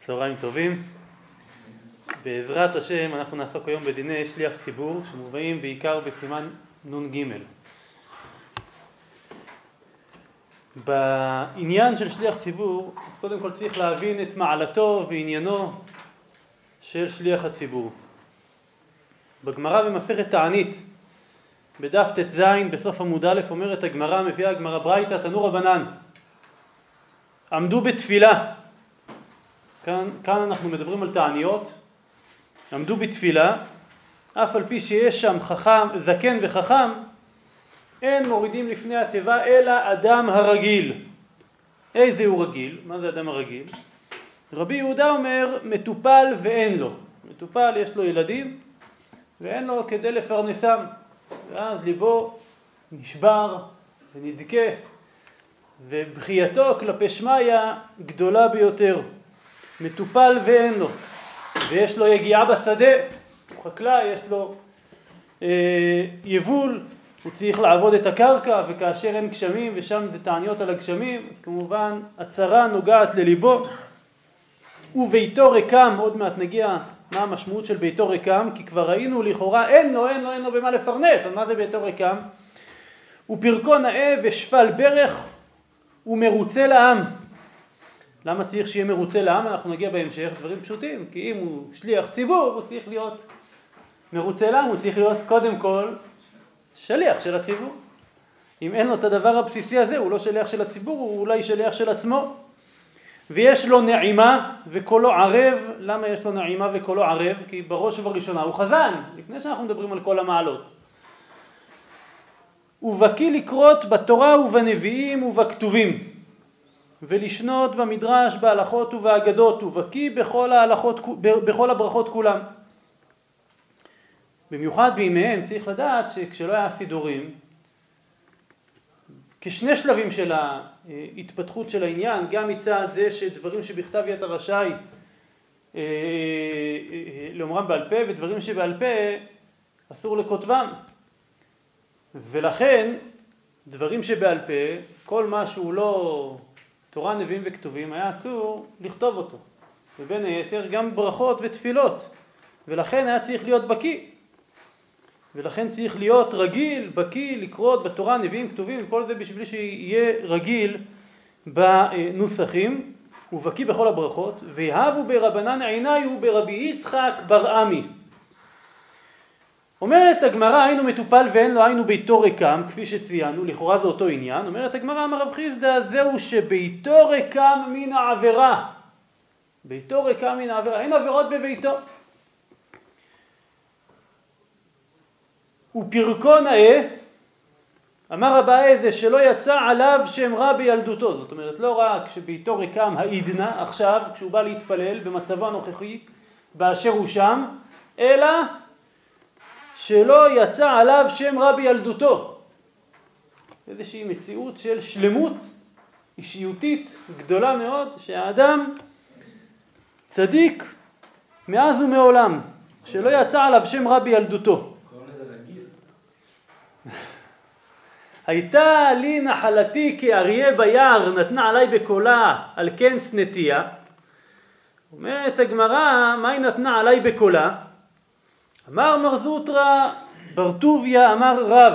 צהריים טובים. בעזרת השם אנחנו נעסוק היום בדיני שליח ציבור שמובאים בעיקר בסימן נ"ג. בעניין של שליח ציבור, אז קודם כל צריך להבין את מעלתו ועניינו של שליח הציבור. בגמרא במסכת תענית, בדף ט"ז בסוף עמוד א' אומרת הגמרא, מביאה הגמרא ברייתא, תנו רבנן, עמדו בתפילה כאן, כאן אנחנו מדברים על תעניות, עמדו בתפילה, אף על פי שיש שם חכם, זקן וחכם, אין מורידים לפני התיבה אלא אדם הרגיל. איזה הוא רגיל? מה זה אדם הרגיל? רבי יהודה אומר מטופל ואין לו. מטופל יש לו ילדים ואין לו כדי לפרנסם. ואז ליבו נשבר ונדכה ובכייתו כלפי שמיא גדולה ביותר. מטופל ואין לו, ויש לו יגיעה בשדה, הוא חקלאי, יש לו אה, יבול, הוא צריך לעבוד את הקרקע, וכאשר אין גשמים, ושם זה תעניות על הגשמים, אז כמובן הצרה נוגעת לליבו. וביתו ריקם, עוד מעט נגיע מה המשמעות של ביתו ריקם, כי כבר ראינו לכאורה אין לו, אין לו, אין לו במה לפרנס, אז מה זה ביתו ריקם? ופרקו נאה ושפל ברך ומרוצה לעם. למה צריך שיהיה מרוצה לעם? אנחנו נגיע בהמשך, דברים פשוטים, כי אם הוא שליח ציבור, הוא צריך להיות מרוצה לעם, הוא צריך להיות קודם כל שליח של הציבור. אם אין לו את הדבר הבסיסי הזה, הוא לא שליח של הציבור, הוא אולי שליח של עצמו. ויש לו נעימה וקולו ערב, למה יש לו נעימה וקולו ערב? כי בראש ובראשונה הוא חזן, לפני שאנחנו מדברים על כל המעלות. ובקיא לקרות בתורה ובנביאים ובכתובים. ולשנות במדרש בהלכות ובאגדות ובקיא בכל ההלכות, בכל הברכות כולם. במיוחד בימיהם צריך לדעת שכשלא היה סידורים כשני שלבים של ההתפתחות של העניין, גם מצד זה שדברים שבכתב יד הרשאי אה, אה, לאומרם בעל פה ודברים שבעל פה אסור לכותבם ולכן דברים שבעל פה כל מה שהוא לא תורה, נביאים וכתובים, היה אסור לכתוב אותו. ובין היתר גם ברכות ותפילות. ולכן היה צריך להיות בקיא. ולכן צריך להיות רגיל, בקיא, לקרות בתורה, נביאים, כתובים, וכל זה בשביל שיהיה רגיל בנוסחים, ובקיא בכל הברכות, ויהבו ברבנן עיניי וברבי יצחק בר עמי. אומרת הגמרא היינו מטופל ואין לו היינו ביתו ריקם כפי שציינו לכאורה זה אותו עניין. אומרת הגמרא אמר רב חיסדא זהו שביתו ריקם מן העבירה ביתו ריקם מן העבירה. אין עבירות בביתו ופרקו נאה אמר אביי זה שלא יצא עליו שם רע בילדותו זאת אומרת לא רק שביתו ריקם העידנה עכשיו כשהוא בא להתפלל במצבו הנוכחי באשר הוא שם אלא שלא יצא עליו שם רע בילדותו. איזושהי מציאות של שלמות אישיותית גדולה מאוד, שהאדם צדיק מאז ומעולם, שלא יצא עליו שם רע בילדותו. הייתה לי נחלתי כאריה ביער, נתנה עליי בקולה, על כן שנאתיה. אומרת הגמרא, מה היא נתנה עליי בקולה? אמר מר זוטרא בר טוביה אמר רב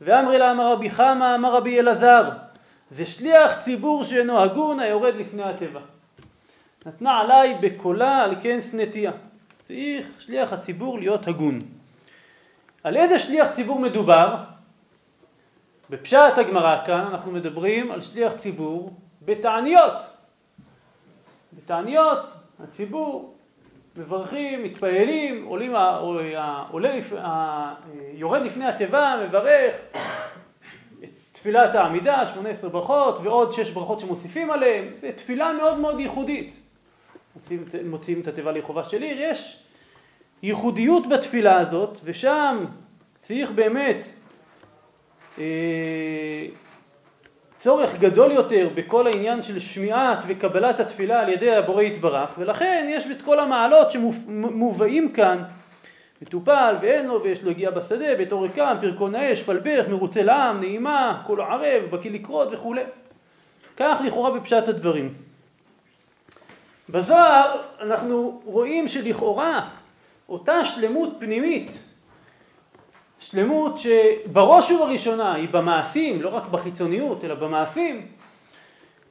ואמרי לה אמר רבי חמא אמר רבי אלעזר זה שליח ציבור שאינו הגון היורד לפני התיבה נתנה עליי בקולה על כן שנאתיה צריך שליח הציבור להיות הגון. על איזה שליח ציבור מדובר? בפשט הגמרא כאן אנחנו מדברים על שליח ציבור בתעניות. בתעניות הציבור מברכים, מתפללים, עולים, עולה, יורד לפני התיבה, מברך תפילת העמידה, 18 ברכות ועוד 6 ברכות שמוסיפים עליהם, זו תפילה מאוד מאוד ייחודית. מוציאים, מוציאים את התיבה לחובה של עיר, יש ייחודיות בתפילה הזאת ושם צריך באמת אה, צורך גדול יותר בכל העניין של שמיעת וקבלת התפילה על ידי הבורא יתברך ולכן יש את כל המעלות שמובאים כאן מטופל ואין לו ויש לו הגיעה בשדה, בתור ריקם, פרקו נאה, שפלבך, מרוצה לעם, נעימה, כולו ערב, בקיא לקרות וכולי. כך לכאורה בפשט הדברים. בזוהר אנחנו רואים שלכאורה אותה שלמות פנימית, שלמות שבראש ובראשונה היא במעשים, לא רק בחיצוניות, אלא במעשים,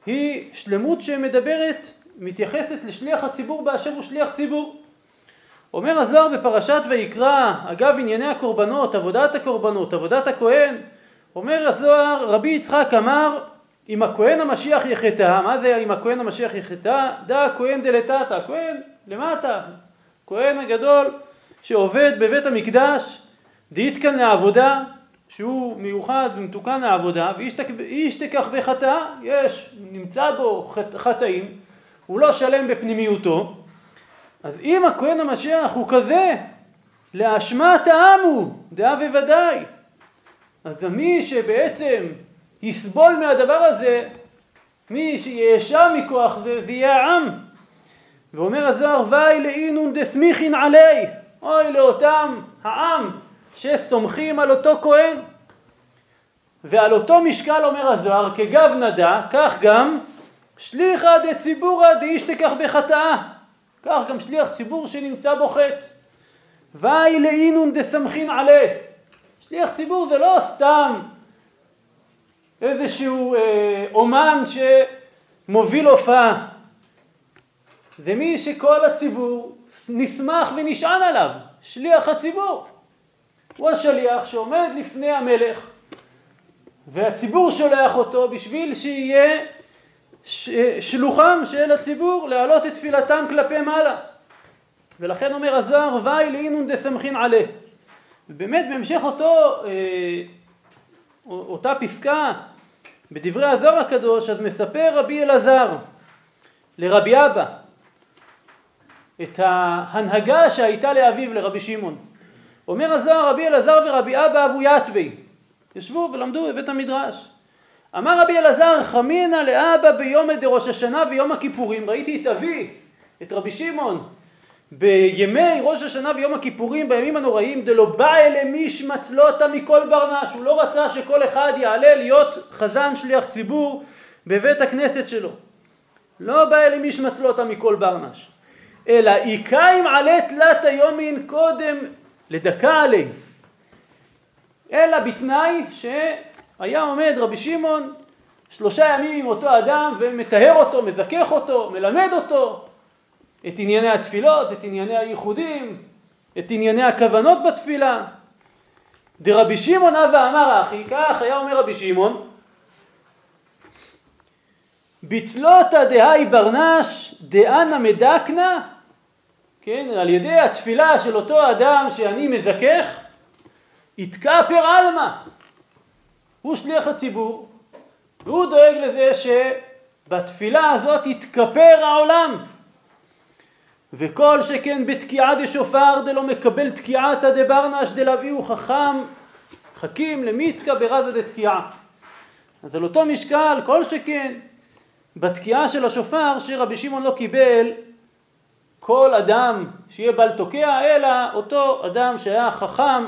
היא שלמות שמדברת, מתייחסת לשליח הציבור באשר הוא שליח ציבור. אומר הזוהר בפרשת ויקרא, אגב ענייני הקורבנות, עבודת הקורבנות, עבודת הכהן, אומר הזוהר, רבי יצחק אמר, אם הכהן המשיח יחטא, מה זה אם הכהן המשיח יחטא? דא כהן דלתתא, כהן למטה, כהן הגדול שעובד בבית המקדש, דאית כאן לעבודה, שהוא מיוחד ומתוקן לעבודה, ואיש תקח בחטאה, יש, נמצא בו חטאים, הוא לא שלם בפנימיותו, אז אם הכהן המשיח הוא כזה, לאשמת העם הוא, דעה וודאי. אז מי שבעצם יסבול מהדבר הזה, מי שיאשם מכוח זה, זה יהיה העם. ואומר הזוהר, ואי לאינון דסמיכין עלי, אוי לאותם העם שסומכים על אותו כהן. ועל אותו משקל אומר הזוהר, כגב נדע, כך גם שליחא דציבורא דאישתכח בחטאה. כך גם שליח ציבור שנמצא בו חטא. ואי לאינון דסמכין עלי. שליח ציבור זה לא סתם איזשהו אה, אומן שמוביל הופעה. זה מי שכל הציבור נסמך ונשען עליו, שליח הציבור. הוא השליח שעומד לפני המלך והציבור שולח אותו בשביל שיהיה שלוחם של הציבור להעלות את תפילתם כלפי מעלה. ולכן אומר הזוהר, ואי לאינון דסמכין עלה. ובאמת בהמשך אותו, אה, אותה פסקה בדברי הזוהר הקדוש, אז מספר רבי אלעזר לרבי אבא את ההנהגה שהייתה לאביו לרבי שמעון. אומר הזוהר רבי אלעזר ורבי אבא אבו יתווי ישבו ולמדו בבית המדרש. אמר רבי אלעזר חמינא לאבא ביום דראש השנה ויום הכיפורים. ראיתי את אבי את רבי שמעון בימי ראש השנה ויום הכיפורים בימים הנוראים דלא בא אלה מישמצלותא מכל ברנש. הוא לא רצה שכל אחד יעלה להיות חזן שליח ציבור בבית הכנסת שלו. לא בא אלה מישמצלותא מכל ברנש. אלא איקיים עלה תלת היומין קודם לדקה עלי אלא בתנאי ש... היה עומד רבי שמעון שלושה ימים עם אותו אדם ומטהר אותו, מזכך אותו, מלמד אותו את ענייני התפילות, את ענייני הייחודים, את ענייני הכוונות בתפילה. דרבי שמעון אבא אמר אחי, כך היה אומר רבי שמעון, בתלותא דהאי ברנש דאנה מדקנה, כן, על ידי התפילה של אותו אדם שאני מזכך, יתקע פר עלמא, הוא שליח הציבור, והוא דואג לזה שבתפילה הזאת יתכפר העולם. וכל שכן בתקיעה דשופר דלא מקבל תקיעתא דברנש דלאביהו חכם חכים למיתקא ברזה דתקיעה. אז על אותו משקל כל שכן בתקיעה של השופר שרבי שמעון לא קיבל כל אדם שיהיה בל תוקע אלא אותו אדם שהיה חכם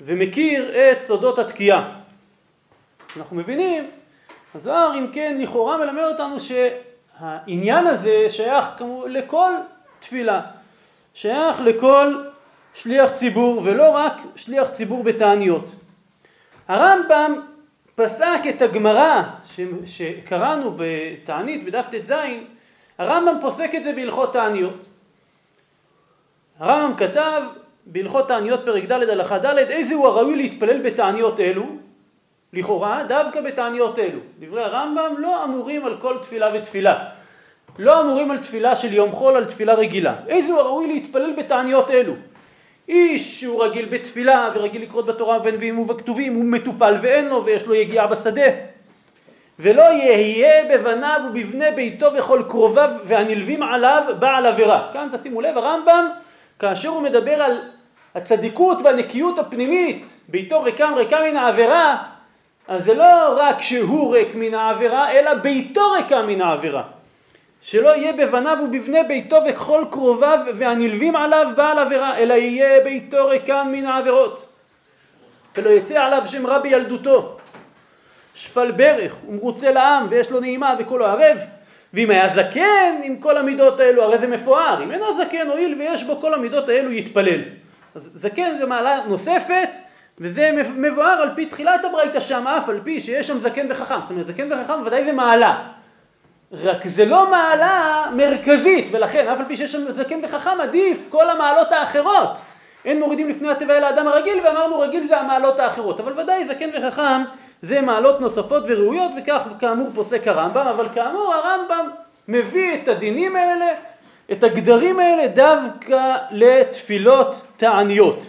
ומכיר את סודות התקיעה. אנחנו מבינים, הזוהר אם כן לכאורה מלמד אותנו שהעניין הזה שייך כמו לכל תפילה, שייך לכל שליח ציבור ולא רק שליח ציבור בתעניות. הרמב"ם פסק את הגמרא שקראנו בתענית בדף ט"ז, הרמב"ם פוסק את זה בהלכות תעניות. הרמב"ם כתב בהלכות תעניות פרק ד' הלכה ד' איזה הוא הראוי להתפלל בתעניות אלו לכאורה דווקא בתעניות אלו. דברי הרמב"ם לא אמורים על כל תפילה ותפילה. לא אמורים על תפילה של יום חול, על תפילה רגילה. איזה הוא הראוי להתפלל בתעניות אלו? איש שהוא רגיל בתפילה ורגיל לקרות בתורה ובנביאים ובכתובים, הוא מטופל ואין לו ויש לו יגיעה בשדה. ולא יהיה בבניו ובבני ביתו וכל קרוביו והנלווים עליו בעל עבירה. כאן תשימו לב, הרמב"ם, כאשר הוא מדבר על הצדיקות והנקיות הפנימית, ביתו ריקם ריקם מן העבירה, אז זה לא רק שהוא ריק מן העבירה, אלא ביתו ריקה מן העבירה. שלא יהיה בבניו ובבני ביתו וכל קרוביו והנלווים עליו בעל עבירה, אלא יהיה ביתו ריקן מן העבירות. ולא יצא עליו שם רע בילדותו. שפל ברך ומרוצה לעם ויש לו נעימה וכולו ערב, ואם היה זקן עם כל המידות האלו, הרי זה מפואר. אם אינו זקן, הואיל ויש בו כל המידות האלו, יתפלל. אז זקן זה מעלה נוספת, וזה מבואר על פי תחילת הברייתא שם, אף על פי שיש שם זקן וחכם. זאת אומרת, זקן וחכם ודאי זה מעלה. רק זה לא מעלה מרכזית, ולכן אף על פי שיש שם זקן וחכם, עדיף כל המעלות האחרות. אין מורידים לפני הטבע אל האדם הרגיל, ואמרנו רגיל זה המעלות האחרות. אבל ודאי זקן וחכם זה מעלות נוספות וראויות, וכך כאמור פוסק הרמב"ם, אבל כאמור הרמב"ם מביא את הדינים האלה, את הגדרים האלה, דווקא לתפילות תעניות.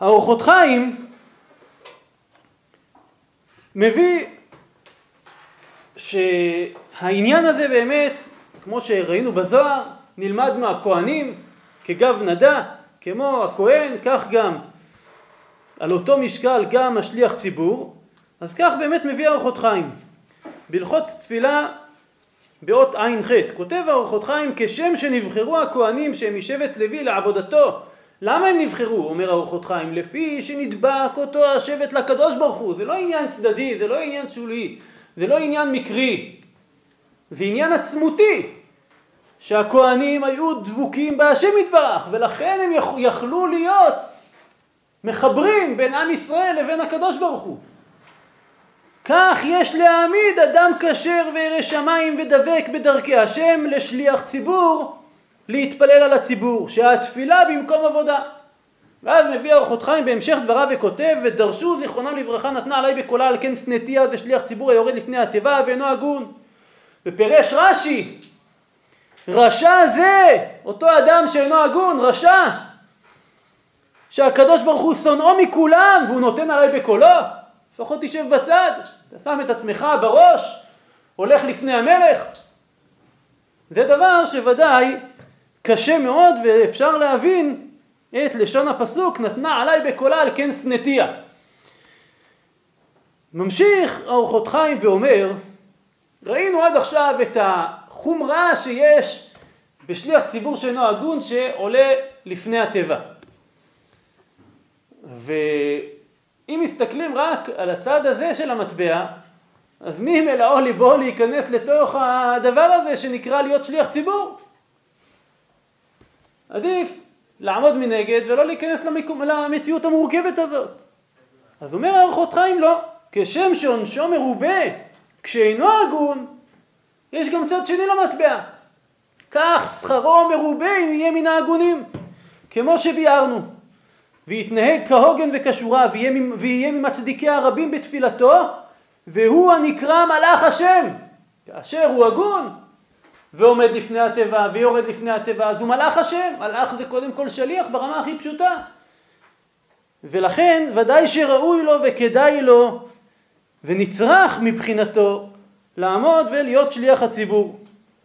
האורחות חיים מביא שהעניין הזה באמת, כמו שראינו בזוהר, נלמד מהכהנים כגב נדה, כמו הכהן, כך גם על אותו משקל גם השליח ציבור, אז כך באמת מביא ארוחות חיים. בהלכות תפילה באות ע"ח, כותב ארוחות חיים כשם שנבחרו הכהנים שהם משבט לוי לעבודתו למה הם נבחרו, אומר ארוחות חיים? לפי שנדבק אותו השבט לקדוש ברוך הוא, זה לא עניין צדדי, זה לא עניין שולי, זה לא עניין מקרי, זה עניין עצמותי, שהכהנים היו דבוקים בהשם יתברך, ולכן הם יכלו להיות מחברים בין עם ישראל לבין הקדוש ברוך הוא. כך יש להעמיד אדם כשר וירא שמיים ודבק בדרכי השם לשליח ציבור להתפלל על הציבור, שהתפילה במקום עבודה. ואז מביא ארוחות חיים בהמשך דבריו וכותב ודרשו זיכרונם לברכה נתנה עליי בקולה על כן שנאתיה זה שליח ציבור היורד לפני התיבה ואינו הגון. ופירש רש"י רשע זה אותו אדם שאינו הגון רשע שהקדוש ברוך הוא שונאו מכולם והוא נותן עליי בקולו לפחות תשב בצד אתה שם את עצמך בראש הולך לפני המלך זה דבר שוודאי קשה מאוד ואפשר להבין את לשון הפסוק נתנה עליי בקולה על כן שנאתיה. ממשיך ארוחות חיים ואומר ראינו עד עכשיו את החומרה שיש בשליח ציבור שאינו הגון שעולה לפני הטבע. ואם מסתכלים רק על הצד הזה של המטבע, אז מי מלאו ליבו להיכנס לתוך הדבר הזה שנקרא להיות שליח ציבור? עדיף לעמוד מנגד ולא להיכנס למקום, למציאות המורכבת הזאת. אז אומר האורחות חיים לא, כשם שעונשו מרובה כשאינו הגון, יש גם צד שני למטבע. כך שכרו מרובה אם יהיה מן ההגונים, כמו שביארנו. ויתנהג כהוגן וכשורה ויהיה, ממצדיקי הרבים בתפילתו, והוא הנקרא מלאך השם. כאשר הוא הגון, ועומד לפני התיבה ויורד לפני התיבה, אז הוא מלאך השם, מלאך זה קודם כל שליח ברמה הכי פשוטה. ולכן ודאי שראוי לו וכדאי לו ונצרך מבחינתו לעמוד ולהיות שליח הציבור.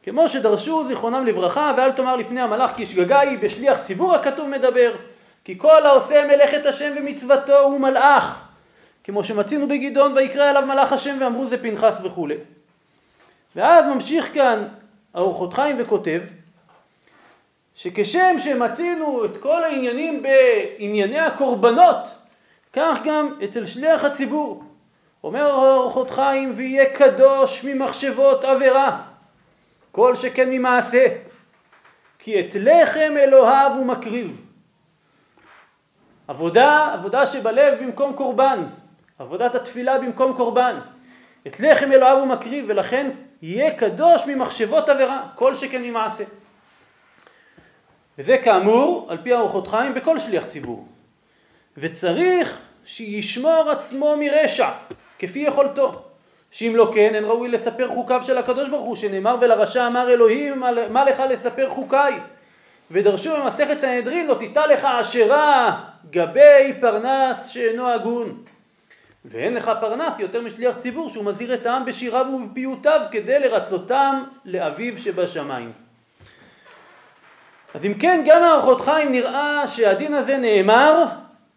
כמו שדרשו זיכרונם לברכה ואל תאמר לפני המלאך כי שגגה היא בשליח ציבור הכתוב מדבר כי כל העושה מלאכת השם ומצוותו הוא מלאך. כמו שמצינו בגדעון ויקרא אליו מלאך השם ואמרו זה פנחס וכולי. ואז ממשיך כאן ארוחות חיים וכותב שכשם שמצינו את כל העניינים בענייני הקורבנות כך גם אצל שליח הציבור. אומר ארוחות חיים ויהיה קדוש ממחשבות עבירה כל שכן ממעשה. כי את לחם אלוהיו הוא מקריב עבודה, עבודה שבלב במקום קורבן עבודת התפילה במקום קורבן את לחם אלוהיו הוא מקריב ולכן יהיה קדוש ממחשבות עבירה, כל שכן ממעשה. וזה כאמור, על פי ארוחות חיים, בכל שליח ציבור. וצריך שישמור עצמו מרשע, כפי יכולתו. שאם לא כן, אין ראוי לספר חוקיו של הקדוש ברוך הוא, שנאמר ולרשע אמר אלוהים, מה לך לספר חוקיי? ודרשו במסכת סנהדרין, לא תיטע לך עשרה גבי פרנס שאינו הגון. ואין לך פרנס יותר משליח ציבור שהוא מזהיר את העם בשיריו ובפיוטיו כדי לרצותם לאביו שבשמיים. אז אם כן, גם מערכות חיים נראה שהדין הזה נאמר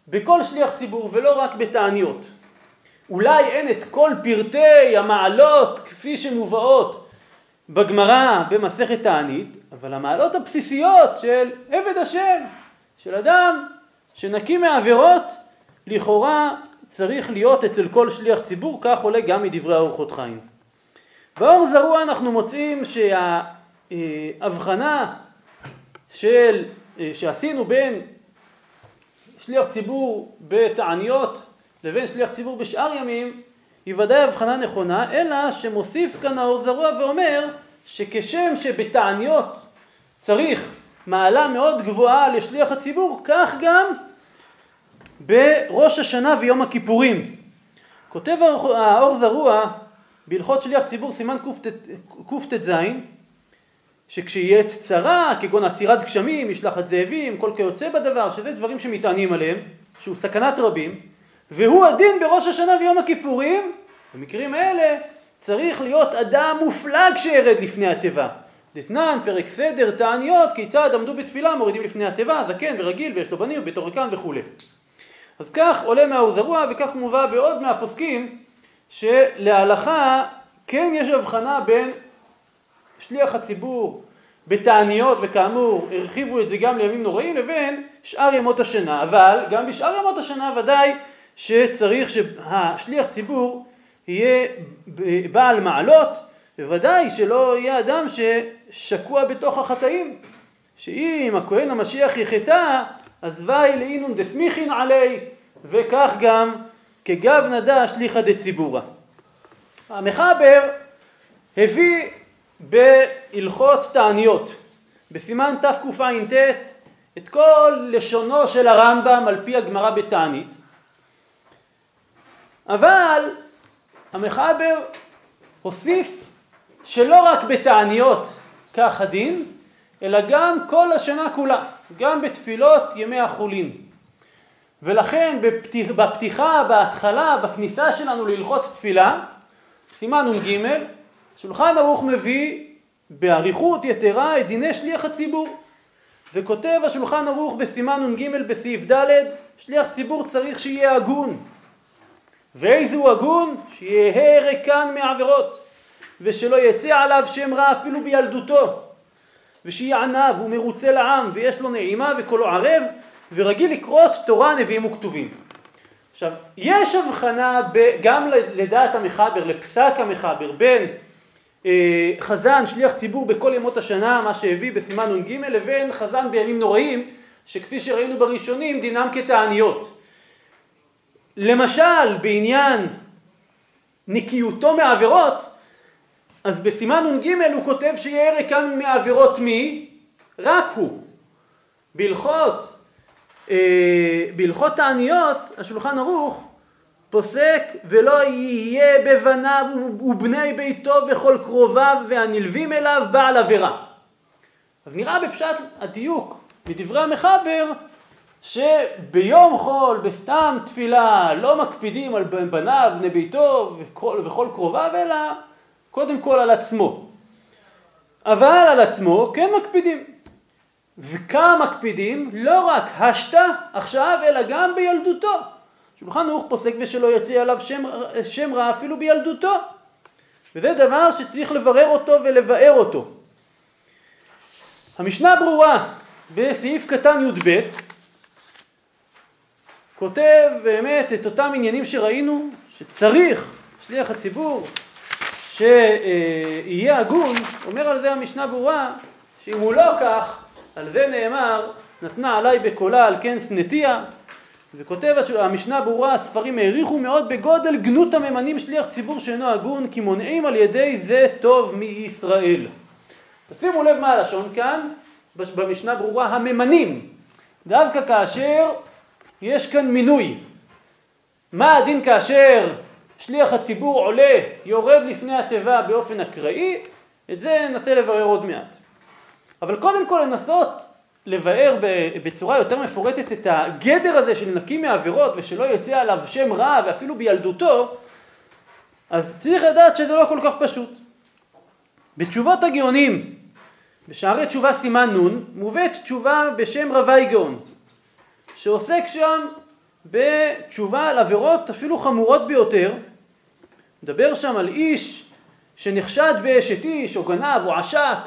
בכל שליח ציבור ולא רק בתעניות. אולי אין את כל פרטי המעלות כפי שמובאות בגמרא במסכת תענית, אבל המעלות הבסיסיות של עבד השם, של אדם שנקי מעבירות, לכאורה צריך להיות אצל כל שליח ציבור, כך עולה גם מדברי ארוחות חיים. באור זרוע אנחנו מוצאים שההבחנה של, שעשינו בין שליח ציבור בתעניות לבין שליח ציבור בשאר ימים היא ודאי הבחנה נכונה, אלא שמוסיף כאן האור זרוע ואומר שכשם שבתעניות צריך מעלה מאוד גבוהה לשליח הציבור, כך גם בראש השנה ויום הכיפורים. כותב האור זרוע בהלכות שליח ציבור סימן קט"ז שכשיהיה צרה כגון עצירת גשמים, משלחת זאבים, כל כיוצא בדבר, שזה דברים שמטענים עליהם, שהוא סכנת רבים, והוא הדין בראש השנה ויום הכיפורים, במקרים האלה צריך להיות אדם מופלג שירד לפני התיבה. דתנן, פרק סדר, תעניות, כיצד עמדו בתפילה, מורידים לפני התיבה, זקן ורגיל ויש לו בנים ובתורקן וכולי. אז כך עולה מהאוזרוע וכך מובא בעוד מהפוסקים שלהלכה כן יש הבחנה בין שליח הציבור בתעניות וכאמור הרחיבו את זה גם לימים נוראים לבין שאר ימות השנה אבל גם בשאר ימות השנה ודאי שצריך שהשליח ציבור יהיה בעל מעלות בוודאי שלא יהיה אדם ששקוע בתוך החטאים שאם הכהן המשיח יחטא אז ואי לאינון דסמיכין עלי וכך גם כגב נדע שליחא דציבורא. המחבר הביא בהלכות תעניות בסימן תקע"ט את כל לשונו של הרמב"ם על פי הגמרא בתענית אבל המחבר הוסיף שלא רק בתעניות כך הדין אלא גם כל השנה כולה גם בתפילות ימי החולין ולכן בפתיח, בפתיחה, בהתחלה, בכניסה שלנו להלכות תפילה, סימן נ"ג, שולחן ערוך מביא באריכות יתרה את דיני שליח הציבור. וכותב השולחן ערוך בסימן נ"ג בסעיף ד', שליח ציבור צריך שיהיה הגון. ואיזו הגון? שיהיה ריקן מעבירות, ושלא יצא עליו שם רע אפילו בילדותו, ושיהיה עניו ומרוצה לעם, ויש לו נעימה וקולו ערב, ורגיל לקרות תורה, נביאים וכתובים. עכשיו, יש הבחנה ב, גם לדעת המחבר, לפסק המחבר, בין אה, חזן, שליח ציבור בכל ימות השנה, מה שהביא בסימן נ"ג, לבין חזן בימים נוראים, שכפי שראינו בראשונים, דינם כתעניות. למשל, בעניין נקיותו מעבירות, אז בסימן נ"ג הוא כותב שיהיה ריקן מעבירות מי? רק הוא. בהלכות אה, בהלכות תעניות השולחן ערוך פוסק ולא יהיה בבניו ובני ביתו וכל קרוביו והנלווים אליו בעל עבירה. אז נראה בפשט הדיוק מדברי המחבר שביום חול בסתם תפילה לא מקפידים על בניו, בני ביתו וכל, וכל קרוביו אלא קודם כל על עצמו. אבל על עצמו כן מקפידים. וכמה מקפידים לא רק השתא עכשיו אלא גם בילדותו. שולחן ערוך פוסק ושלא יצא עליו שם, שם רע אפילו בילדותו. וזה דבר שצריך לברר אותו ולבאר אותו. המשנה ברורה בסעיף קטן י"ב כותב באמת את אותם עניינים שראינו שצריך שליח הציבור שיהיה הגון, אומר על זה המשנה ברורה שאם הוא לא כך על זה נאמר, נתנה עליי בקולה על כן שנאתיה, וכותב המשנה ברורה, הספרים העריכו מאוד בגודל גנות הממנים שליח ציבור שאינו הגון, כי מונעים על ידי זה טוב מישראל. תשימו לב מה הלשון כאן, במשנה ברורה, הממנים, דווקא כאשר יש כאן מינוי. מה הדין כאשר שליח הציבור עולה, יורד לפני התיבה באופן אקראי? את זה ננסה לברר עוד מעט. אבל קודם כל לנסות לבאר בצורה יותר מפורטת את הגדר הזה של נקי מעבירות ושלא יצא עליו שם רע ואפילו בילדותו, אז צריך לדעת שזה לא כל כך פשוט. בתשובות הגאונים, בשערי תשובה סימן נ', מובאת תשובה בשם רבי גאון, שעוסק שם בתשובה על עבירות אפילו חמורות ביותר, מדבר שם על איש שנחשד באשת איש או גנב או עשק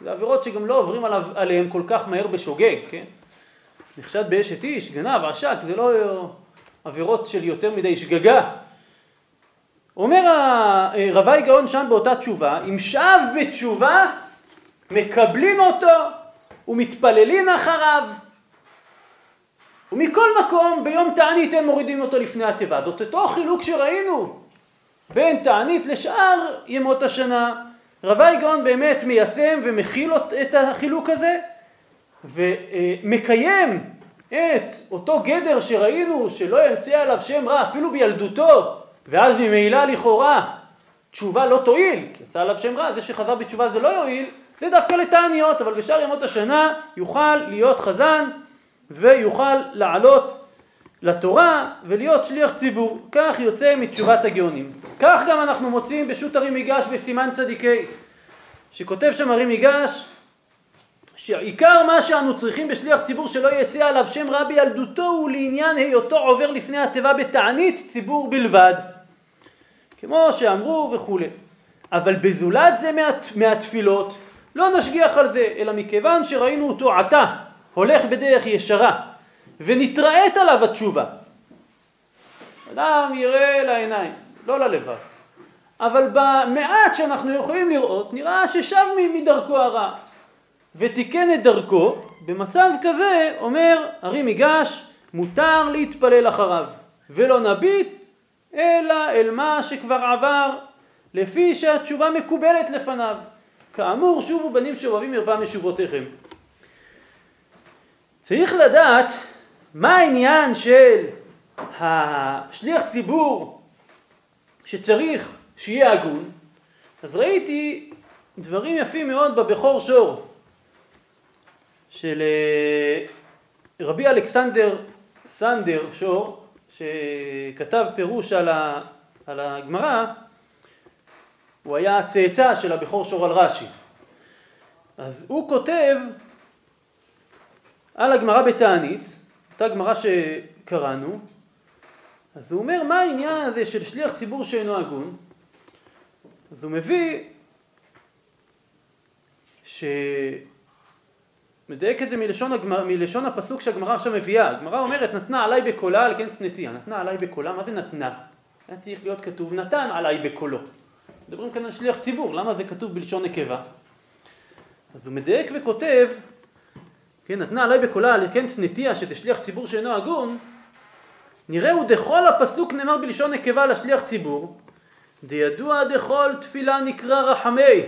זה עבירות שגם לא עוברים עליו, עליהן כל כך מהר בשוגג, כן? נחשד באשת איש, גנב, עשק, זה לא עבירות של יותר מדי שגגה. אומר רבי גאון שם באותה תשובה, אם שב בתשובה, מקבלים אותו ומתפללים אחריו. ומכל מקום ביום תענית אין מורידים אותו לפני התיבה. זאת אותו חילוק שראינו בין תענית לשאר ימות השנה. רבי גאון באמת מיישם ומכיל את החילוק הזה ומקיים את אותו גדר שראינו שלא ימצא עליו שם רע אפילו בילדותו ואז ממילא לכאורה תשובה לא תועיל, כי יצא עליו שם רע, זה שחזר בתשובה זה לא יועיל, זה דווקא לתעניות, אבל בשאר ימות השנה יוכל להיות חזן ויוכל לעלות לתורה ולהיות שליח ציבור. כך יוצא מתשובת הגאונים. כך גם אנחנו מוצאים בשו"ת הרי מיגש בסימן צדיקי, שכותב שם הרי מיגש שעיקר מה שאנו צריכים בשליח ציבור שלא יצא עליו שם רע בילדותו הוא לעניין היותו עובר לפני התיבה בתענית ציבור בלבד. כמו שאמרו וכולי. אבל בזולת זה מה, מהתפילות לא נשגיח על זה, אלא מכיוון שראינו אותו עתה הולך בדרך ישרה ונתרעת עליו התשובה. אדם יראה לעיניים, לא ללבב. אבל במעט שאנחנו יכולים לראות נראה ששב מדרכו הרע ותיקן את דרכו, במצב כזה אומר הרי מיגש מותר להתפלל אחריו ולא נביט אלא אל מה שכבר עבר לפי שהתשובה מקובלת לפניו. כאמור שובו בנים שובבים מרבה משובותיכם. צריך לדעת מה העניין של השליח ציבור שצריך שיהיה הגון. אז ראיתי דברים יפים מאוד בבכור שור של אה, רבי אלכסנדר סנדר שור שכתב פירוש על, ה, על הגמרא, הוא היה הצאצא של הבכור שור על רש"י. אז הוא כותב על הגמרא בתענית, אותה גמרא שקראנו, אז הוא אומר מה העניין הזה של שליח ציבור שאינו הגון, אז הוא מביא ש... מדייק את זה מלשון, הגמר, מלשון הפסוק שהגמרא עכשיו מביאה. הגמרא אומרת נתנה עליי בקולה על כן שנאתיה. נתנה עליי בקולה, מה זה נתנה? היה צריך להיות כתוב נתן עליי בקולו. מדברים כאן על שליח ציבור, למה זה כתוב בלשון נקבה? אז הוא מדייק וכותב, כן, נתנה עליי בקולה על כן שנאתיה שתשליח ציבור שאינו הגון, נראהו דכל הפסוק נאמר בלשון נקבה לשליח ציבור, דידוע דכל תפילה נקרא רחמי.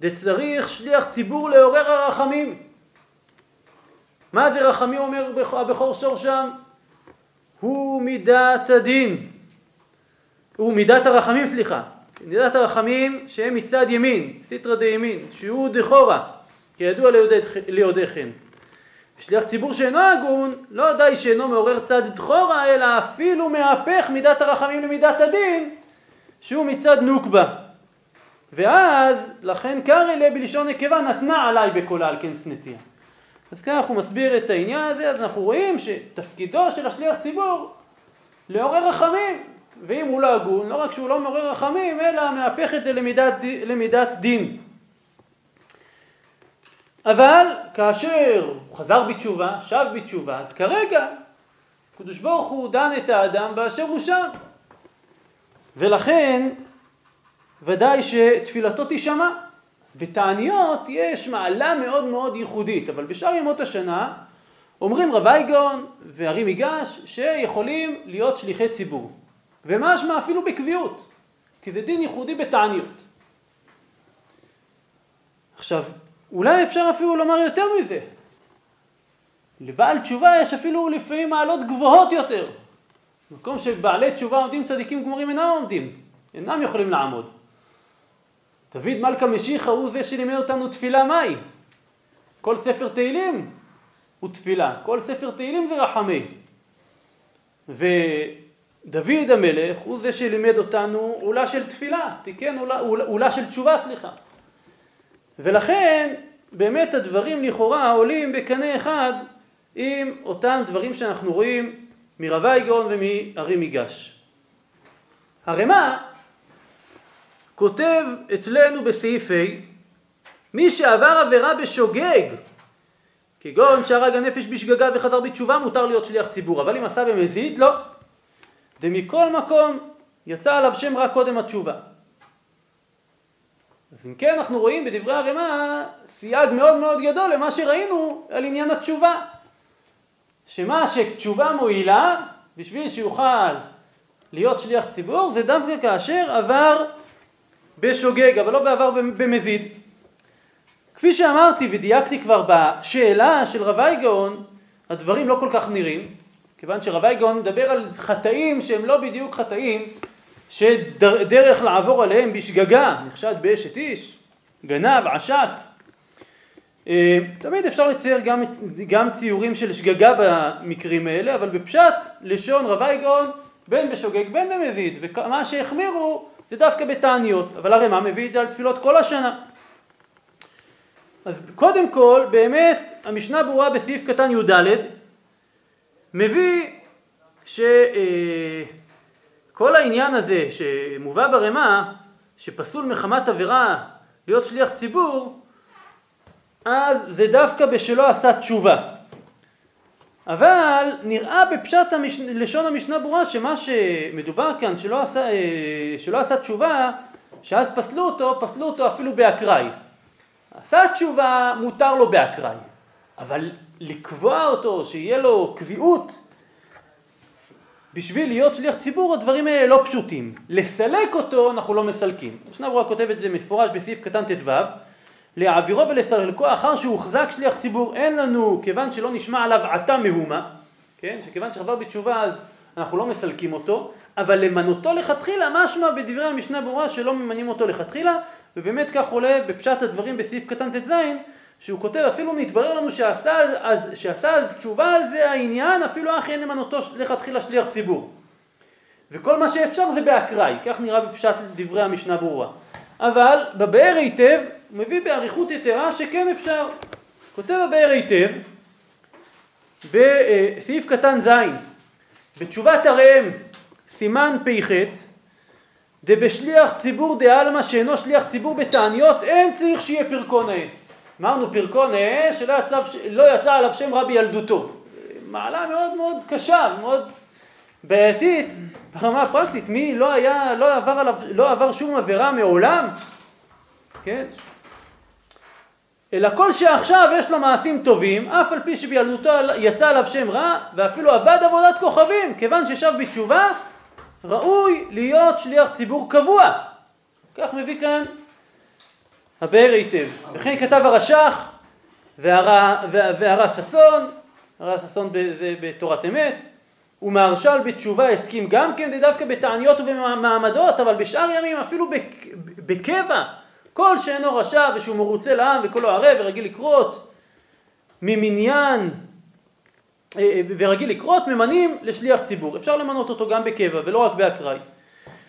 דצריך שליח ציבור לעורר הרחמים. מה זה רחמים אומר הבכור שור שם? הוא מידת הדין. הוא מידת הרחמים, סליחה. מידת הרחמים שהם מצד ימין, סיטרא דימין, שהוא דחורה, כידוע ליודעכם. שליח ציבור שאינו הגון, לא די שאינו מעורר צד דחורה, אלא אפילו מהפך מידת הרחמים למידת הדין, שהוא מצד נוקבה. ואז, לכן קרא בלשון נקבה נתנה עליי בקולה על כן שנאתיה. אז כך הוא מסביר את העניין הזה, אז אנחנו רואים שתפקידו של השליח ציבור לעורר רחמים, ואם הוא לא הגון, לא רק שהוא לא מעורר רחמים, אלא מהפך את זה למידת, למידת דין. אבל כאשר הוא חזר בתשובה, שב בתשובה, אז כרגע הקדוש ברוך הוא דן את האדם באשר הוא שם. ולכן ודאי שתפילתו תישמע. בתעניות יש מעלה מאוד מאוד ייחודית, אבל בשאר ימות השנה אומרים רבי גאון והרי מיגש שיכולים להיות שליחי ציבור. ומשמע אפילו בקביעות, כי זה דין ייחודי בתעניות. עכשיו, אולי אפשר אפילו לומר יותר מזה. לבעל תשובה יש אפילו לפעמים מעלות גבוהות יותר. במקום שבעלי תשובה עומדים צדיקים גמורים אינם עומדים, אינם יכולים לעמוד. דוד מלכה משיחה הוא זה שלימד אותנו תפילה מהי. כל ספר תהילים הוא תפילה, כל ספר תהילים זה רחמי. ודוד המלך הוא זה שלימד אותנו עולה של תפילה, תיקן עולה, עולה, עולה של תשובה, סליחה. ולכן באמת הדברים לכאורה עולים בקנה אחד עם אותם דברים שאנחנו רואים מרבי גאון ומארי מיגש. הרמ"א כותב אצלנו בסעיף ה' מי שעבר עבירה בשוגג כגון שהרג הנפש בשגגה וחזר בתשובה מותר להיות שליח ציבור אבל אם עשה במזיד לא ומכל מקום יצא עליו שם רע קודם התשובה. אז אם כן אנחנו רואים בדברי הרמ"א סייג מאוד מאוד גדול למה שראינו על עניין התשובה. שמה שתשובה מועילה בשביל שיוכל להיות שליח ציבור זה דווקא כאשר עבר בשוגג אבל לא בעבר במזיד. כפי שאמרתי ודייקתי כבר בשאלה של רבי גאון הדברים לא כל כך נראים כיוון שרבי גאון מדבר על חטאים שהם לא בדיוק חטאים שדרך לעבור עליהם בשגגה, נחשד באשת איש, גנב, עשק. אה, תמיד אפשר לצייר גם, גם ציורים של שגגה במקרים האלה, אבל בפשט לשון רבי גאון בין בשוגג בין במזיד, ומה שהחמירו זה דווקא בתעניות, אבל הרי מה מביא את זה על תפילות כל השנה. אז קודם כל, באמת, המשנה ברורה בסעיף קטן י"ד מביא ש... אה, כל העניין הזה שמובא ברמ"א, שפסול מחמת עבירה להיות שליח ציבור, אז זה דווקא בשלא עשה תשובה. אבל נראה בפשט המש... לשון המשנה ברורה שמה שמדובר כאן שלא עשה, אה, שלא עשה תשובה, שאז פסלו אותו, פסלו אותו אפילו באקראי. עשה תשובה מותר לו באקראי, אבל לקבוע אותו, שיהיה לו קביעות בשביל להיות שליח ציבור הדברים האלה לא פשוטים. לסלק אותו אנחנו לא מסלקים. משנה ברורה כותב את זה מפורש בסעיף קטן ט"ו להעבירו ולסלקו אחר שהוחזק שליח ציבור אין לנו כיוון שלא נשמע עליו עתה מהומה כן שכיוון שחזר בתשובה אז אנחנו לא מסלקים אותו אבל למנותו לכתחילה משמע בדברי המשנה ברורה שלא ממנים אותו לכתחילה ובאמת כך עולה בפשט הדברים בסעיף קטן ט"ז שהוא כותב אפילו נתברר לנו שעשה אז, שעשה אז תשובה על זה העניין אפילו אך אין למנותו לכתחילה שליח ציבור. וכל מה שאפשר זה באקראי כך נראה בפשט דברי המשנה ברורה. אבל בבאר היטב מביא באריכות יתרה שכן אפשר. כותב הבאר היטב בסעיף קטן ז' בתשובת הראם סימן פ"ח דבשליח ציבור דעלמא שאינו שליח ציבור בתעניות אין צריך שיהיה פרקו נאה אמרנו פרקו נאה שלא יצא, לא יצא עליו שם רבי ילדותו. מעלה מאוד מאוד קשה, מאוד בעייתית ברמה הפרקטית. מי לא היה, לא עבר עליו, לא עבר שום עבירה מעולם, כן? אלא כל שעכשיו יש לו מעשים טובים, אף על פי שבילדותו יצא עליו שם רע, ואפילו עבד עבודת כוכבים, כיוון ששב בתשובה, ראוי להיות שליח ציבור קבוע. כך מביא כאן הבאר היטב. וכן כתב הרש"ח והרע ששון, הרע ששון זה בתורת אמת, ומהרש"ל בתשובה הסכים גם כן דווקא בתעניות ובמעמדות, אבל בשאר ימים אפילו בקבע, כל שאינו רשע ושהוא מרוצה לעם וכולו ערב ורגיל לקרות ממניין אה, אה, ורגיל לקרות ממנים לשליח ציבור. אפשר למנות אותו גם בקבע ולא רק באקראי.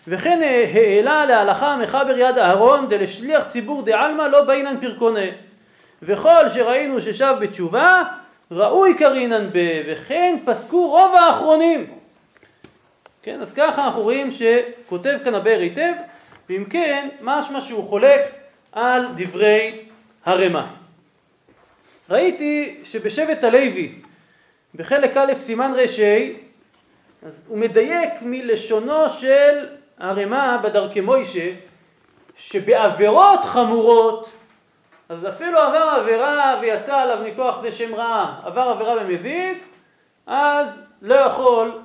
וכן אה, העלה להלכה מחבר יד אהרון דלשליח ציבור דעלמא לא באינן פרקונה וכל שראינו ששב בתשובה ראוי קרינן ב וכן פסקו רוב האחרונים כן אז ככה אנחנו רואים שכותב הבאר היטב ואם כן משמע שהוא חולק על דברי הרמ"א. ראיתי שבשבט הלוי בחלק א' סימן ר"ה אז הוא מדייק מלשונו של הרמ"א בדרכי מוישה שבעבירות חמורות אז אפילו עבר עבירה ויצא עליו מכוח זה שם רע, עבר עבירה במזיד, אז לא יכול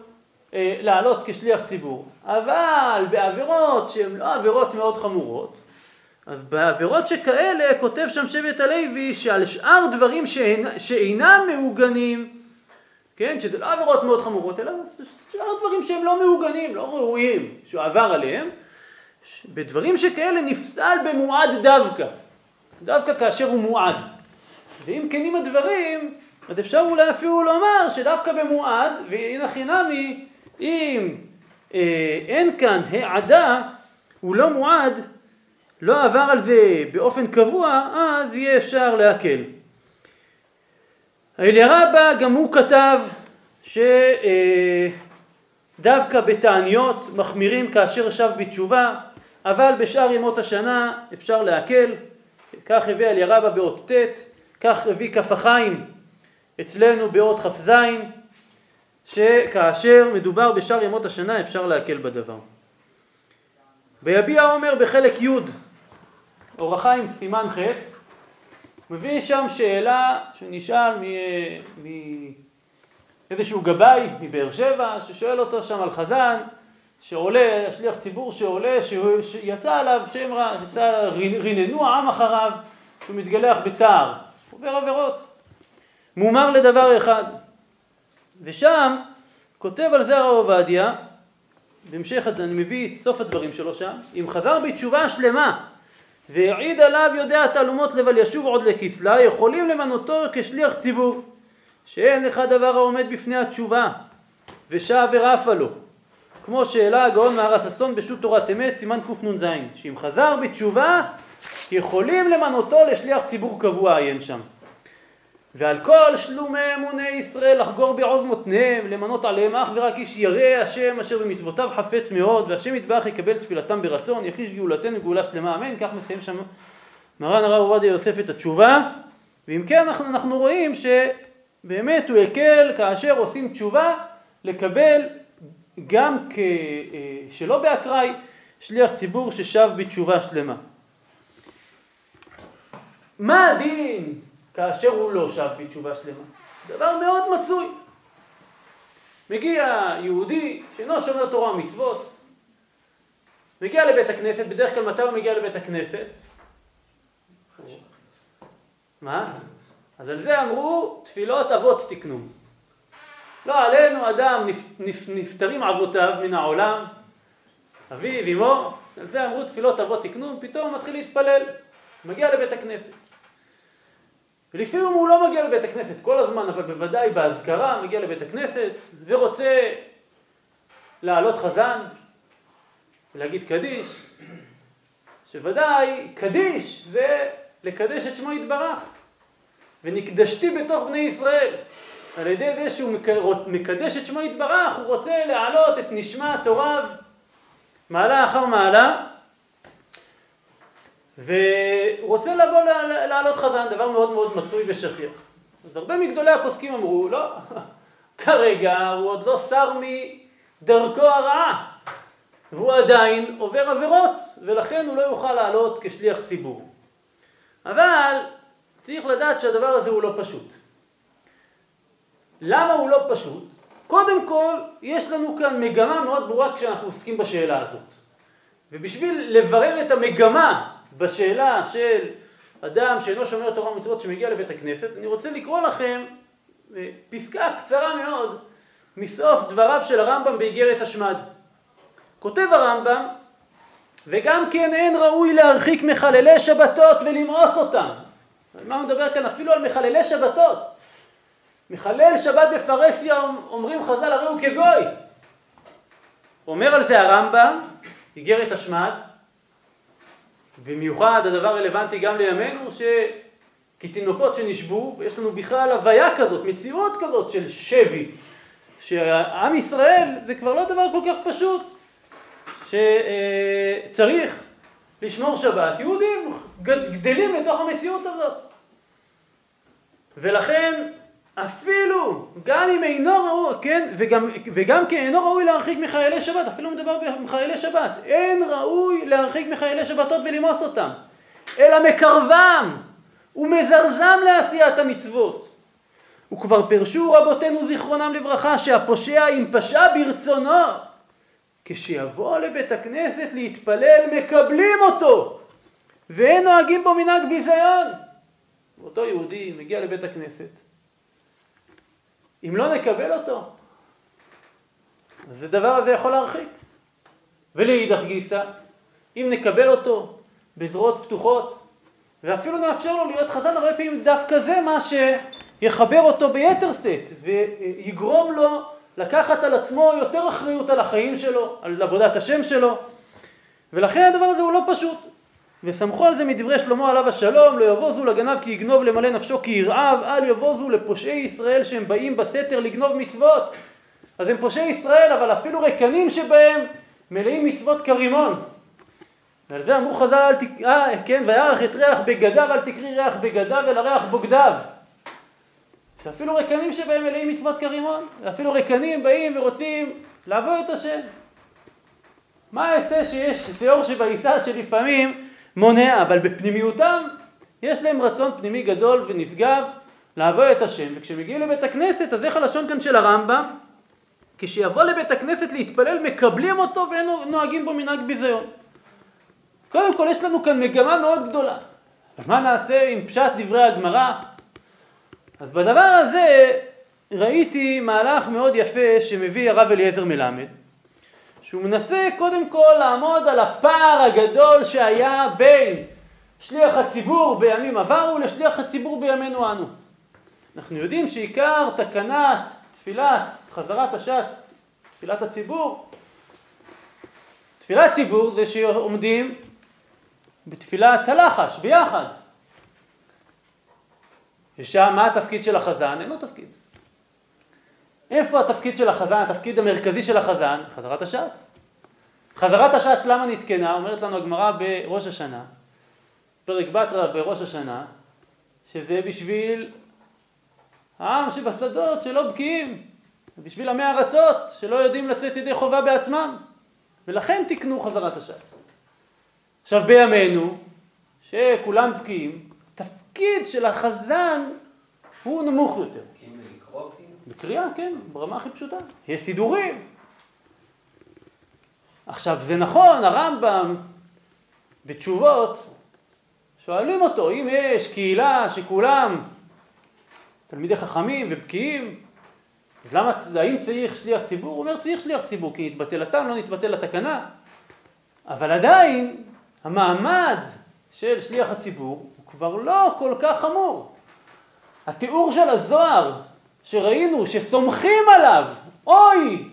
אה, לעלות כשליח ציבור. אבל בעבירות שהן לא עבירות מאוד חמורות, אז בעבירות שכאלה כותב שם שבט הלוי שעל שאר דברים שאינ, שאינם מעוגנים כן, שזה לא עבירות מאוד חמורות, אלא שאר דברים שהם לא מעוגנים, לא ראויים, שהוא עבר עליהם, בדברים שכאלה נפסל במועד דווקא, דווקא כאשר הוא מועד. ואם כנים הדברים, אז אפשר אולי אפילו לומר שדווקא במועד, והנה חינמי, אם אה, אין כאן העדה, הוא לא מועד, לא עבר על זה באופן קבוע, אז יהיה אפשר להקל. אלירבא גם הוא כתב שדווקא בתעניות מחמירים כאשר שב בתשובה, אבל בשאר ימות השנה אפשר להקל, כך הביא אלירבא באות ט', כך הביא כף החיים אצלנו באות כ"ז, שכאשר מדובר בשאר ימות השנה אפשר להקל בדבר. ביביע עומר בחלק י', אור החיים סימן ח', מביא שם שאלה שנשאל מאיזשהו גבאי מבאר שבע, ששואל אותו שם על חזן, שעולה, השליח ציבור שעולה, שיצא עליו שם רע, יצא, ריננו העם אחריו, שהוא מתגלח בתער, עובר עבירות. מומר לדבר אחד. ושם כותב על זה הרב עובדיה, בהמשך אני מביא את סוף הדברים שלו שם, אם חזר בתשובה שלמה והעיד עליו יודע תעלומות לבל ישוב עוד לכסלה, יכולים למנותו כשליח ציבור, שאין לך דבר העומד בפני התשובה, ושב ורפה לו. כמו שהעלה הגאון מהר הששון בשו"ת תורת אמת, סימן קנ"ז, שאם חזר בתשובה, יכולים למנותו לשליח ציבור קבוע, עיין שם. ועל כל שלומי אמוני ישראל לחגור בעוז מותניהם, למנות עליהם אך ורק איש ירא השם אשר במצוותיו חפץ מאוד, והשם יתברך יקבל תפילתם ברצון, יחיש גאולתנו גאולה שלמה אמן, כך מסיים שם מרן הרב עובדיה יוסף את התשובה, ואם כן אנחנו, אנחנו רואים שבאמת הוא הקל כאשר עושים תשובה לקבל גם כ, אה, שלא באקראי שליח ציבור ששב בתשובה שלמה. מה הדין כאשר הוא לא שב בתשובה שלמה. דבר מאוד מצוי. מגיע יהודי שאינו שומר תורה ומצוות, מגיע לבית הכנסת, בדרך כלל מתי הוא מגיע לבית הכנסת? מה? אז על זה אמרו תפילות אבות תקנו. לא עלינו אדם נפ, נפ, נפטרים אבותיו מן העולם, אביו, אמו, על זה אמרו תפילות אבות תקנו, פתאום מתחיל להתפלל, מגיע לבית הכנסת. ולפעמים הוא לא מגיע לבית הכנסת כל הזמן, אבל בוודאי באזכרה מגיע לבית הכנסת ורוצה לעלות חזן ולהגיד קדיש, שוודאי קדיש זה לקדש את שמו יתברך. ונקדשתי בתוך בני ישראל. על ידי זה שהוא מקדש את שמו יתברך, הוא רוצה להעלות את נשמת הוריו מעלה אחר מעלה, והוא רוצה לבוא לעלות חזן, דבר מאוד מאוד מצוי ושכיח. אז הרבה מגדולי הפוסקים אמרו, לא, כרגע הוא עוד לא שר מדרכו הרעה, והוא עדיין עובר עבירות, ולכן הוא לא יוכל לעלות כשליח ציבור. אבל צריך לדעת שהדבר הזה הוא לא פשוט. למה הוא לא פשוט? קודם כל, יש לנו כאן מגמה מאוד ברורה כשאנחנו עוסקים בשאלה הזאת. ובשביל לברר את המגמה בשאלה של אדם שאינו שומר תורה ומצוות שמגיע לבית הכנסת, אני רוצה לקרוא לכם אה, פסקה קצרה מאוד מסוף דבריו של הרמב"ם באיגרת השמד. כותב הרמב"ם, וגם כן אין ראוי להרחיק מחללי שבתות ולמאוס אותם. מה הוא מדבר כאן? אפילו על מחללי שבתות. מחלל שבת בפרהסיה אומרים חז"ל הרי הוא כגוי. אומר על זה הרמב"ם, איגרת השמד, במיוחד הדבר רלוונטי גם לימינו, שכתינוקות שנשבו, ויש לנו בכלל הוויה כזאת, מציאות כזאת של שבי, שעם ישראל זה כבר לא דבר כל כך פשוט, שצריך לשמור שבת. יהודים גדלים לתוך המציאות הזאת. ולכן אפילו, גם אם אינו ראוי, כן, וגם, וגם כי אינו ראוי להרחיק מחיילי שבת, אפילו מדבר בחיילי שבת, אין ראוי להרחיק מחיילי שבתות ולמוס אותם, אלא מקרבם ומזרזם לעשיית המצוות. וכבר פירשו רבותינו זיכרונם לברכה שהפושע אם פשע ברצונו, כשיבוא לבית הכנסת להתפלל מקבלים אותו, ואין נוהגים בו מנהג ביזיון. אותו יהודי מגיע לבית הכנסת, אם לא נקבל אותו, אז הדבר הזה יכול להרחיק. ולאידך גיסא, אם נקבל אותו בזרועות פתוחות, ואפילו נאפשר לו להיות חזן, הרבה פעמים דווקא זה מה שיחבר אותו ביתר שאת, ויגרום לו לקחת על עצמו יותר אחריות על החיים שלו, על עבודת השם שלו, ולכן הדבר הזה הוא לא פשוט. וסמכו על זה מדברי שלמה עליו השלום, לא יבוזו לגנב כי יגנוב למלא נפשו כי ירעב, אל יבוזו לפושעי ישראל שהם באים בסתר לגנוב מצוות. אז הם פושעי ישראל, אבל אפילו רקנים שבהם מלאים מצוות כרימון. ועל זה אמרו חז"ל. אה, כן, וירח את ריח בגדיו, אל תקרי ריח בגדיו אלא ריח בוגדיו. שאפילו רקנים שבהם מלאים מצוות כרימון, ואפילו רקנים באים ורוצים לעבור את השם. מה אעשה שיש שאור שבעיסה שלפעמים מונע, אבל בפנימיותם יש להם רצון פנימי גדול ונשגב לעבור את השם, וכשמגיעים לבית הכנסת, אז איך הלשון כאן של הרמב"ם? כשיבוא לבית הכנסת להתפלל מקבלים אותו ואין נוהגים בו מנהג ביזיון. קודם כל יש לנו כאן מגמה מאוד גדולה. מה נעשה עם פשט דברי הגמרא? אז בדבר הזה ראיתי מהלך מאוד יפה שמביא הרב אליעזר מלמד, שהוא מנסה קודם כל לעמוד על הפער הגדול שהיה בין שליח הציבור בימים עברו לשליח הציבור בימינו אנו. אנחנו יודעים שעיקר תקנת תפילת חזרת השץ, תפילת הציבור, תפילת ציבור זה שעומדים בתפילת הלחש ביחד. ושם מה התפקיד של החזן? אין לו תפקיד. איפה התפקיד של החזן, התפקיד המרכזי של החזן? חזרת השץ. חזרת השץ למה נתקנה? אומרת לנו הגמרא בראש השנה, פרק בתרא בראש השנה, שזה בשביל העם שבשדות שלא בקיאים, בשביל עמי ארצות שלא יודעים לצאת ידי חובה בעצמם, ולכן תיקנו חזרת השץ. עכשיו בימינו, שכולם בקיאים, תפקיד של החזן הוא נמוך יותר. בקריאה, כן, ברמה הכי פשוטה. יש סידורים. עכשיו, זה נכון, הרמב"ם בתשובות שואלים אותו, אם יש קהילה שכולם תלמידי חכמים ובקיאים, אז למה, האם צריך שליח ציבור? הוא אומר צריך שליח ציבור, כי נתבטל הטעם, לא נתבטל התקנה. אבל עדיין, המעמד של שליח הציבור הוא כבר לא כל כך חמור. התיאור של הזוהר שראינו שסומכים עליו, אוי,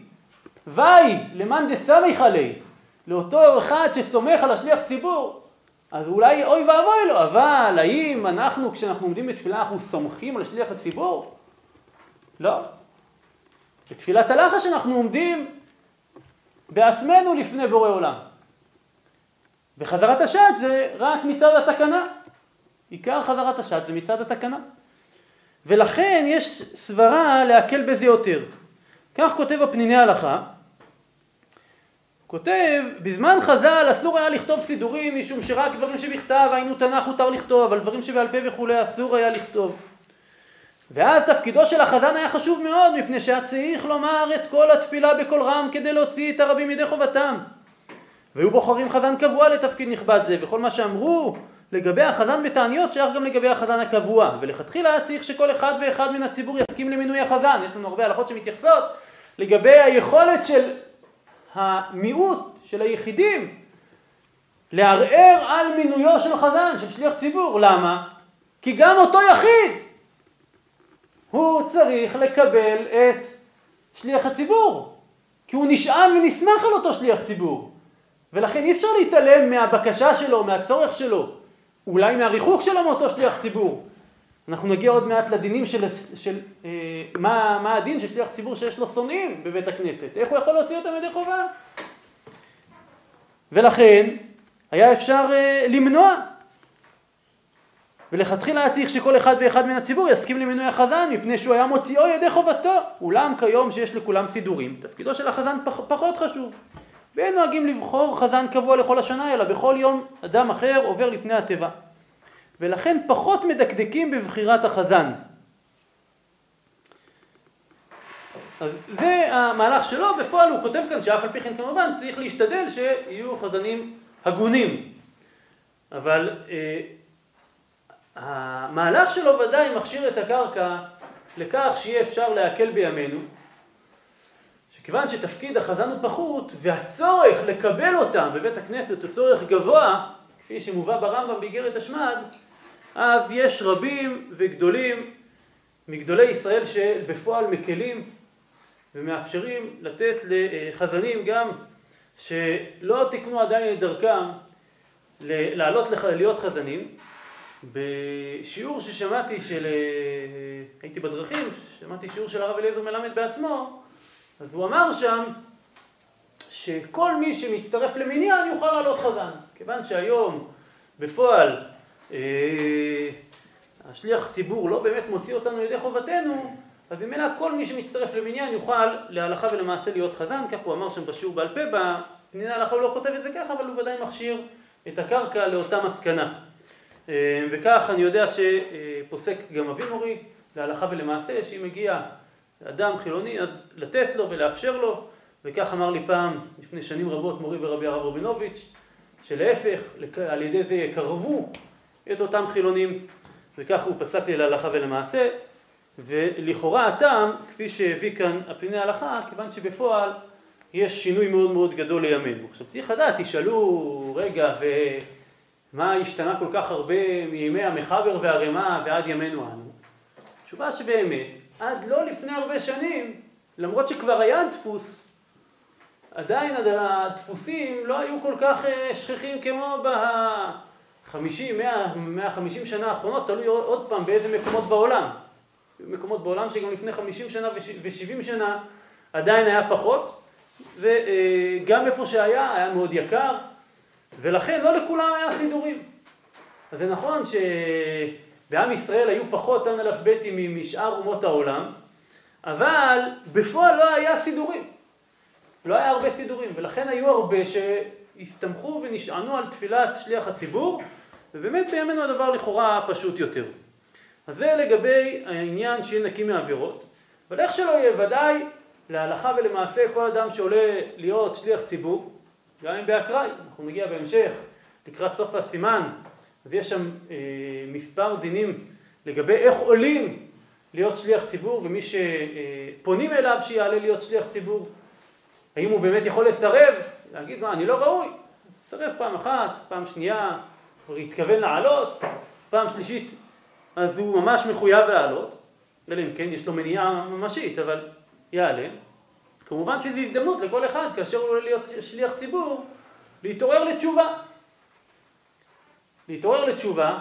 וי, למאן דסמיך עלי, לאותו אחד שסומך על השליח ציבור, אז אולי אוי ואבוי לו, אבל האם אנחנו, כשאנחנו עומדים בתפילה, אנחנו סומכים על שליח הציבור? לא. בתפילת הלחש אנחנו עומדים בעצמנו לפני בורא עולם. וחזרת השעת זה רק מצד התקנה. עיקר חזרת השעת זה מצד התקנה. ולכן יש סברה להקל בזה יותר. כך כותב הפניני הלכה, כותב, בזמן חז"ל אסור היה לכתוב סידורים משום שרק דברים שבכתב, היינו תנ"ך מותר לכתוב, אבל דברים שבעל פה וכולי אסור היה לכתוב. ואז תפקידו של החזן היה חשוב מאוד, מפני שהיה צריך לומר את כל התפילה בקול רם כדי להוציא את הרבים מידי חובתם. והיו בוחרים חזן קבוע לתפקיד נכבד זה, וכל מה שאמרו לגבי החזן בתעניות שייך גם לגבי החזן הקבוע, ולכתחילה היה צריך שכל אחד ואחד מן הציבור יסכים למינוי החזן. יש לנו הרבה הלכות שמתייחסות לגבי היכולת של המיעוט, של היחידים, לערער על מינויו של חזן, של שליח ציבור. למה? כי גם אותו יחיד הוא צריך לקבל את שליח הציבור, כי הוא נשען ונסמך על אותו שליח ציבור. ולכן אי אפשר להתעלם מהבקשה שלו, מהצורך שלו, אולי מהריחוק שלו מאותו שליח ציבור. אנחנו נגיע עוד מעט לדינים של, של אה, מה, מה הדין של שליח ציבור שיש לו שונאים בבית הכנסת, איך הוא יכול להוציא אותם ידי חובה. ולכן היה אפשר אה, למנוע. ולכתחילה היה צריך שכל אחד ואחד מן הציבור יסכים למינוי החזן מפני שהוא היה מוציאו ידי חובתו. אולם כיום שיש לכולם סידורים, תפקידו של החזן פח, פחות חשוב. ואין נוהגים לבחור חזן קבוע לכל השנה, אלא בכל יום אדם אחר עובר לפני התיבה. ולכן פחות מדקדקים בבחירת החזן. אז זה המהלך שלו, בפועל הוא כותב כאן שאף על פי כן כמובן צריך להשתדל שיהיו חזנים הגונים. אבל אה, המהלך שלו ודאי מכשיר את הקרקע לכך שיהיה אפשר להקל בימינו, שכיוון שתפקיד החזן הוא פחות, והצורך לקבל אותם בבית הכנסת הוא צורך גבוה, כפי שמובא ברמב"ם באיגרת השמד, אז יש רבים וגדולים מגדולי ישראל שבפועל מקלים ומאפשרים לתת לחזנים גם שלא תיקנו עדיין את דרכם לעלות להיות חזנים. בשיעור ששמעתי של, הייתי בדרכים, שמעתי שיעור של הרב אליעזר מלמד בעצמו, אז הוא אמר שם שכל מי שמצטרף למניין יוכל לעלות חזן. כיוון שהיום בפועל אה, השליח ציבור לא באמת מוציא אותנו לידי חובתנו, אז ממילא כל מי שמצטרף למניין יוכל להלכה ולמעשה להיות חזן, כך הוא אמר שם בשיעור בעל פה פניני ההלכה הוא לא כותב את זה ככה, אבל הוא ודאי מכשיר את הקרקע לאותה מסקנה. אה, וכך אני יודע שפוסק גם אבי מורי להלכה ולמעשה, שאם מגיע אדם חילוני אז לתת לו ולאפשר לו, וכך אמר לי פעם לפני שנים רבות מורי ורבי הרב רבינוביץ', שלהפך, על ידי זה יקרבו את אותם חילונים, וכך הוא פסק לי להלכה ולמעשה, ולכאורה הטעם, כפי שהביא כאן הפני ההלכה, כיוון שבפועל יש שינוי מאוד מאוד גדול לימינו. עכשיו צריך לדעת, תשאלו, רגע, ומה השתנה כל כך הרבה מימי המחבר והרמה ועד ימינו אנו? תשובה שבאמת, עד לא לפני הרבה שנים, למרות שכבר היה דפוס, עדיין הדפוסים לא היו כל כך אה, שכיחים כמו ב-50, 100, 150 שנה האחרונות, תלוי עוד פעם באיזה מקומות בעולם. מקומות בעולם שגם לפני 50 שנה ו-70 שנה עדיין היה פחות, וגם איפה שהיה, היה מאוד יקר, ולכן לא לכולם היה סידורים. אז זה נכון שבעם ישראל היו פחות אנאלפביתים משאר אומות העולם, אבל בפועל לא היה סידורים. לא היה הרבה סידורים, ולכן היו הרבה שהסתמכו ונשענו על תפילת שליח הציבור, ובאמת בימינו הדבר לכאורה פשוט יותר. אז זה לגבי העניין שיהיה נקי מעבירות, אבל איך שלא יהיה, ודאי להלכה ולמעשה כל אדם שעולה להיות שליח ציבור, גם אם באקראי, אנחנו נגיע בהמשך לקראת סוף הסימן, אז יש שם אה, מספר דינים לגבי איך עולים להיות שליח ציבור, ומי שפונים אליו שיעלה להיות שליח ציבור, האם הוא באמת יכול לסרב, להגיד, אני לא ראוי, סרב פעם אחת, פעם שנייה, הוא התכוון לעלות, פעם שלישית, אז הוא ממש מחויב לעלות, אלא אם כן יש לו מניעה ממשית, אבל יעלה. כמובן שזו הזדמנות לכל אחד, כאשר הוא עולה להיות שליח ציבור, להתעורר לתשובה. להתעורר לתשובה,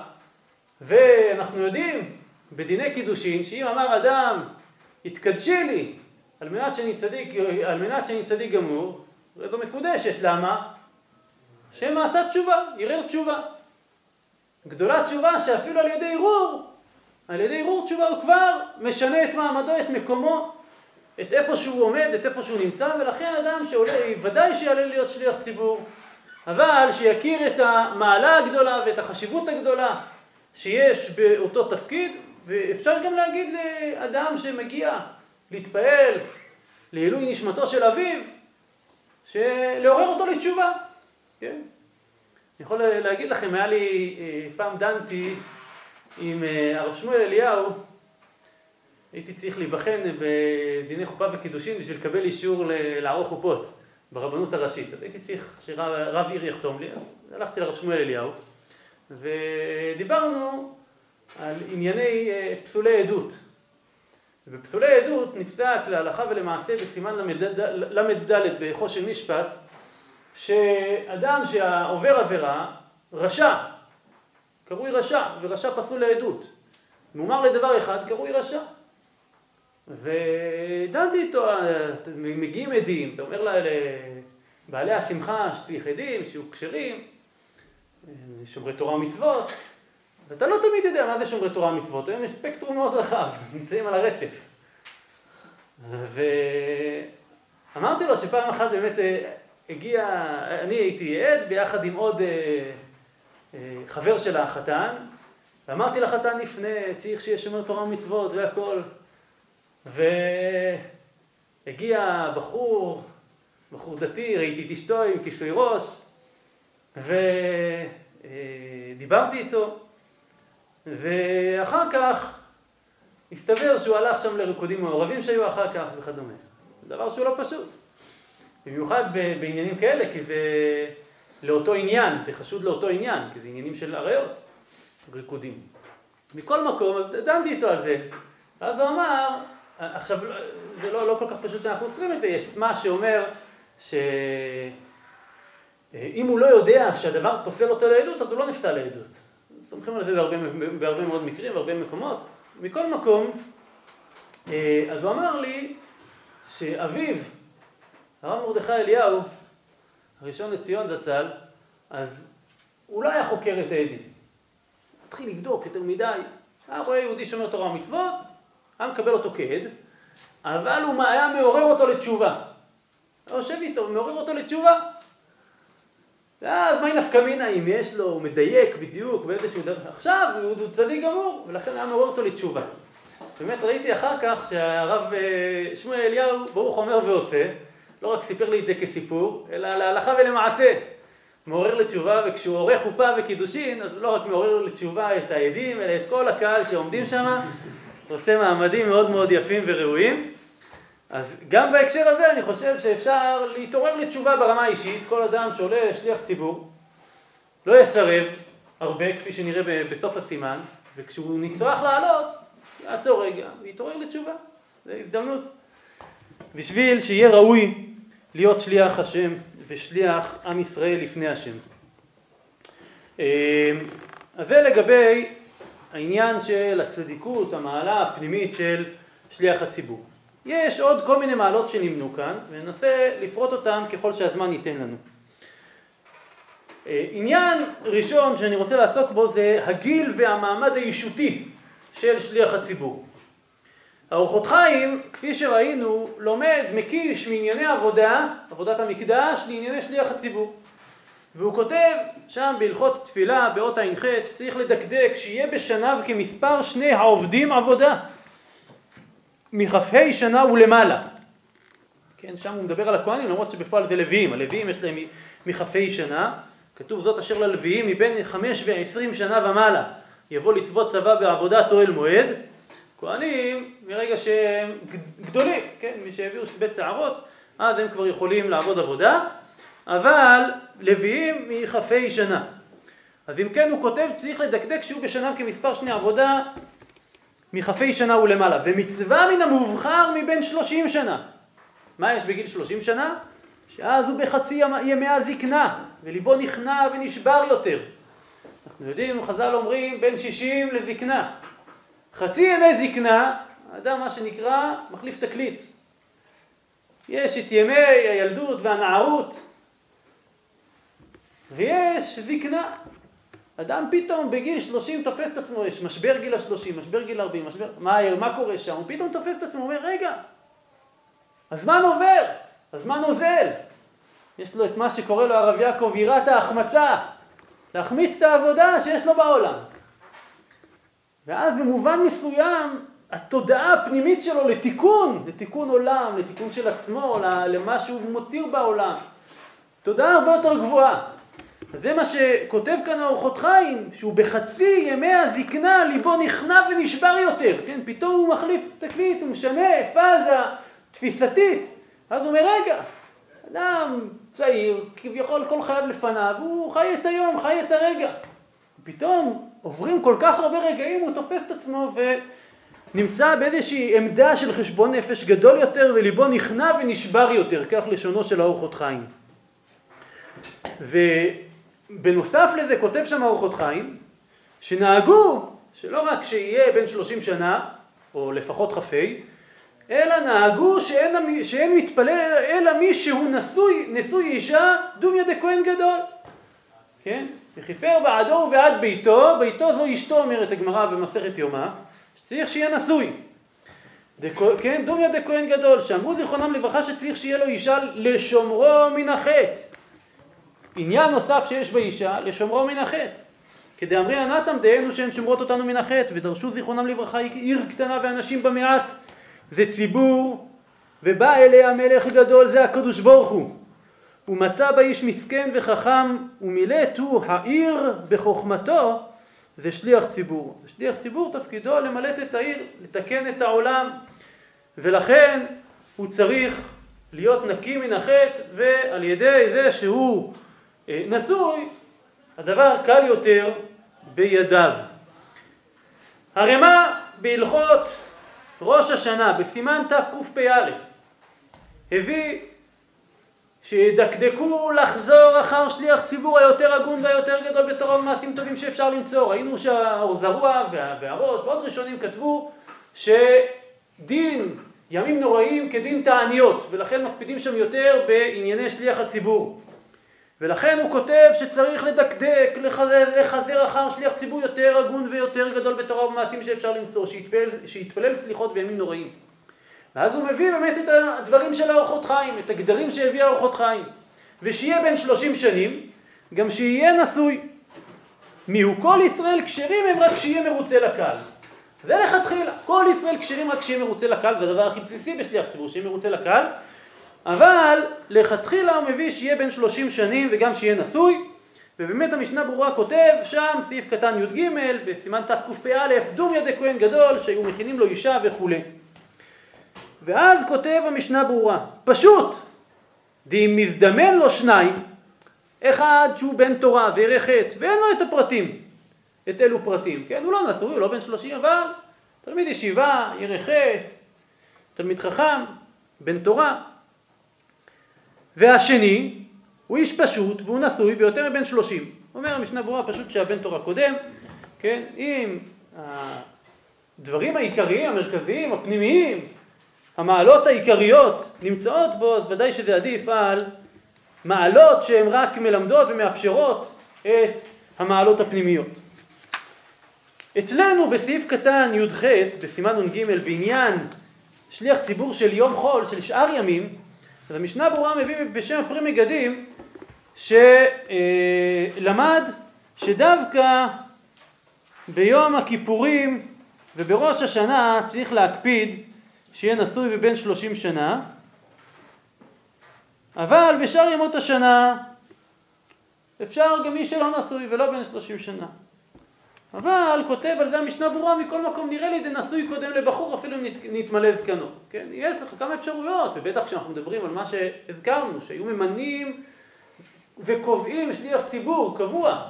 ואנחנו יודעים בדיני קידושין, שאם אמר אדם, התקדשי לי, על מנת שאני צדיק, על מנת שאני צדיק גמור, זו מקודשת, למה? שם מעשה תשובה, ערער תשובה. גדולה תשובה שאפילו על ידי ערעור, על ידי ערעור תשובה הוא כבר משנה את מעמדו, את מקומו, את איפה שהוא עומד, את איפה שהוא נמצא, ולכן אדם שעולה, ודאי שיעלה להיות שליח ציבור, אבל שיכיר את המעלה הגדולה ואת החשיבות הגדולה שיש באותו תפקיד, ואפשר גם להגיד לאדם שמגיע להתפעל לעילוי נשמתו של אביו, לעורר אותו לתשובה, כן? אני יכול להגיד לכם, היה לי, אה, פעם דנתי עם אה, הרב שמואל אליהו, הייתי צריך להיבחן בדיני חופה וקידושין בשביל לקבל אישור לערוך חופות ברבנות הראשית. אז הייתי צריך שרב עיר יחתום לי, הלכתי לרב שמואל אליהו, ודיברנו על ענייני אה, פסולי עדות. ובפסולי עדות נפסק להלכה ולמעשה בסימן ל"ד בחושן משפט, שאדם שעובר עבירה, רשע, קרוי רשע, ורשע פסול לעדות. מומר לדבר אחד, קרוי רשע. ודנתי איתו, מגיעים עדים, אתה אומר לבעלי השמחה שצריך עדים, שיהיו כשרים, שומרי תורה ומצוות, ואתה לא תמיד יודע מה זה שומרי תורה ומצוות, הם ספקטרום מאוד רחב, נמצאים על הרצף. ואמרתי לו שפעם אחת באמת אה, הגיע, אני הייתי עד ביחד עם עוד אה, אה, חבר של החתן, ואמרתי לחתן לפני, צריך שיהיה שומר תורה ומצוות והכל. והגיע בחור, בחור דתי, ראיתי את אשתו עם כיסוי ראש, ודיברתי איתו, ואחר כך הסתבר שהוא הלך שם לריקודים מעורבים שהיו אחר כך וכדומה. דבר שהוא לא פשוט. במיוחד בעניינים כאלה, כי זה לאותו עניין, זה חשוד לאותו עניין, כי זה עניינים של עריות, ריקודים. מכל מקום, אז דנתי איתו על זה. ואז הוא אמר, עכשיו, זה לא, לא כל כך פשוט שאנחנו אוסרים את זה, יש סמה שאומר שאם הוא לא יודע שהדבר פוסל אותו לעדות, אז הוא לא נפסל לעדות. סומכים על זה בהרבה, בהרבה מאוד מקרים, בהרבה מקומות. מכל מקום, אה, אז הוא אמר לי שאביו, הרב מרדכי אליהו, הראשון לציון זצ"ל, אז הוא לא היה חוקר את העדים. התחיל לבדוק יותר מדי, היה רואה יהודי שומר תורה ומצוות, היה מקבל אותו כעד, אבל הוא היה מעורר אותו לתשובה. היה יושב איתו, מעורר אותו לתשובה. ואז מהי נפקא מינה אם יש לו, הוא מדייק בדיוק באיזשהו דרך, עכשיו הוא, הוא צדיק גמור, ולכן היה מעורר אותו לתשובה. באמת ראיתי אחר כך שהרב אה, שמואל אליהו ברוך אומר ועושה, לא רק סיפר לי את זה כסיפור, אלא להלכה ולמעשה. מעורר לתשובה, וכשהוא עורך חופה וקידושין, אז לא רק מעורר לתשובה את העדים, אלא את כל הקהל שעומדים שם, עושה מעמדים מאוד מאוד יפים וראויים. אז גם בהקשר הזה אני חושב שאפשר להתעורר לתשובה ברמה האישית, כל אדם שעולה שליח ציבור, לא יסרב הרבה, כפי שנראה בסוף הסימן, וכשהוא נצרך לעלות, יעצור רגע ויתעורר לתשובה. זו הזדמנות. בשביל שיהיה ראוי להיות שליח השם ושליח עם ישראל לפני השם. אה, אז זה לגבי העניין של הצדיקות, המעלה הפנימית של שליח הציבור. יש עוד כל מיני מעלות שנמנו כאן, וננסה לפרוט אותן ככל שהזמן ייתן לנו. אה, עניין ראשון שאני רוצה לעסוק בו זה הגיל והמעמד האישותי של שליח הציבור. האורחות חיים, כפי שראינו, לומד, מקיש מענייני עבודה, עבודת המקדש, לענייני שליח הציבור. והוא כותב שם בהלכות תפילה, באות ע"ח, צריך לדקדק שיהיה בשניו כמספר שני העובדים עבודה. מכ"ה שנה ולמעלה. כן, שם הוא מדבר על הכהנים, למרות שבפועל זה לוויים, הלוויים יש להם מכ"ה שנה, כתוב זאת אשר ללוויים מבין חמש ועשרים שנה ומעלה, יבוא לצוות צבא בעבודת אוהל מועד, כהנים, מרגע שהם גדולים, כן, מי שהביאו בית שערות, אז הם כבר יכולים לעבוד עבודה, אבל לוויים מכ"ה שנה. אז אם כן הוא כותב צריך לדקדק שהוא בשנה כמספר שני עבודה מכ"ה שנה ולמעלה, ומצווה מן המובחר מבין שלושים שנה. מה יש בגיל שלושים שנה? שאז הוא בחצי ימי הזקנה, וליבו נכנע ונשבר יותר. אנחנו יודעים, חז"ל אומרים, בין שישים לזקנה. חצי ימי זקנה, האדם מה שנקרא מחליף תקליט. יש את ימי הילדות והנערות, ויש זקנה. אדם פתאום בגיל 30 תופס את עצמו, יש משבר גיל ה-30, משבר גיל 40, משבר... מה, מה קורה שם? הוא פתאום תופס את עצמו, אומר, רגע, הזמן עובר, הזמן אוזל. יש לו את מה שקורא לו הרב יעקב יראת ההחמצה, להחמיץ את העבודה שיש לו בעולם. ואז במובן מסוים התודעה הפנימית שלו לתיקון, לתיקון עולם, לתיקון של עצמו, למה שהוא מותיר בעולם, תודעה הרבה יותר גבוהה. זה מה שכותב כאן האורחות חיים, שהוא בחצי ימי הזקנה ליבו נכנע ונשבר יותר, כן? פתאום הוא מחליף תקליט, הוא משנה פאזה תפיסתית. אז הוא אומר, רגע, אדם צעיר, כביכול כל חייו לפניו, הוא חי את היום, חי את הרגע. פתאום עוברים כל כך הרבה רגעים, הוא תופס את עצמו ונמצא באיזושהי עמדה של חשבון נפש גדול יותר וליבו נכנע ונשבר יותר, כך לשונו של האורחות חיים. ובנוסף לזה כותב שם האורחות חיים, שנהגו שלא רק שיהיה בן שלושים שנה, או לפחות כ"ה, אלא נהגו שאין, שאין מתפלל אלא מי שהוא נשוי, נשוי אישה דומיה דכהן גדול. כן? וכיפר בעדו ובעד ביתו, ביתו זו אשתו אומרת הגמרא במסכת יומא, שצריך שיהיה נשוי. דקו, כן, דומיה דכהן גדול, שאמרו זיכרונם לברכה שצריך שיהיה לו אישה לשומרו מן החטא. עניין נוסף שיש באישה, לשומרו מן החטא. כדאמרי ענתם דהיינו שהן שומרות אותנו מן החטא, ודרשו זיכרונם לברכה עיר קטנה ואנשים במעט. זה ציבור, ובא אליה מלך גדול, זה הקדוש ברוך הוא. ומצא בה איש מסכן וחכם, ומילאת הוא העיר בחוכמתו, זה שליח ציבור. זה שליח ציבור תפקידו למלט את העיר, לתקן את העולם, ולכן הוא צריך להיות נקי מן החטא, ועל ידי זה שהוא נשוי, הדבר קל יותר בידיו. הרמ"א בהלכות ראש השנה, בסימן תקפ"א, הביא שידקדקו לחזור אחר שליח ציבור היותר הגון והיותר גדול בתורה ומעשים טובים שאפשר למצוא. ראינו שהאור זרוע והראש ועוד ראשונים כתבו שדין ימים נוראים כדין תעניות, ולכן מקפידים שם יותר בענייני שליח הציבור. ולכן הוא כותב שצריך לדקדק, לחזר, לחזר אחר שליח ציבור יותר הגון ויותר גדול בתורה ומעשים שאפשר למצוא, שיתפלל, שיתפלל סליחות בימים נוראים. ואז הוא מביא באמת את הדברים של האורחות חיים, את הגדרים שהביא האורחות חיים. ושיהיה בן שלושים שנים, גם שיהיה נשוי. מיהו כל ישראל כשרים הם רק כשיהיה מרוצה לקהל. זה לכתחילה, כל ישראל כשרים רק כשיהיה מרוצה לקהל, זה הדבר הכי בסיסי בשליח ציבור, שיהיה מרוצה לקהל, אבל לכתחילה הוא מביא שיהיה בן שלושים שנים וגם שיהיה נשוי, ובאמת המשנה ברורה כותב שם, סעיף קטן י"ג, בסימן תקפ"א, דומיה דכהן גדול, שהיו מכינים לו אישה וכולי. ואז כותב המשנה ברורה, פשוט, דאם מזדמן לו שניים, אחד שהוא בן תורה וירא חטא, ואין לו את הפרטים, את אלו פרטים, כן? הוא לא נשוי, הוא לא בן שלושים, אבל תלמיד ישיבה, ירא חטא, תלמיד חכם, בן תורה. והשני, הוא איש פשוט והוא נשוי ויותר מבן שלושים. אומר המשנה ברורה פשוט שהבן תורה קודם, כן? אם הדברים העיקריים, המרכזיים, הפנימיים, המעלות העיקריות נמצאות בו, אז ודאי שזה עדיף על מעלות שהן רק מלמדות ומאפשרות את המעלות הפנימיות. אצלנו בסעיף קטן י"ח בסימן נ"ג בעניין שליח ציבור של יום חול, של שאר ימים, אז המשנה ברורה מביא בשם הפרי מגדים שלמד שדווקא ביום הכיפורים ובראש השנה צריך להקפיד שיהיה נשוי ובן שלושים שנה אבל בשאר ימות השנה אפשר גם מי שלא נשוי ולא בן שלושים שנה. אבל כותב על זה המשנה ברורה מכל מקום נראה לי דנשוי קודם לבחור אפילו אם נתמלא זקנו. כן? יש לך כמה אפשרויות, ובטח כשאנחנו מדברים על מה שהזכרנו, שהיו ממנים וקובעים שליח ציבור קבוע,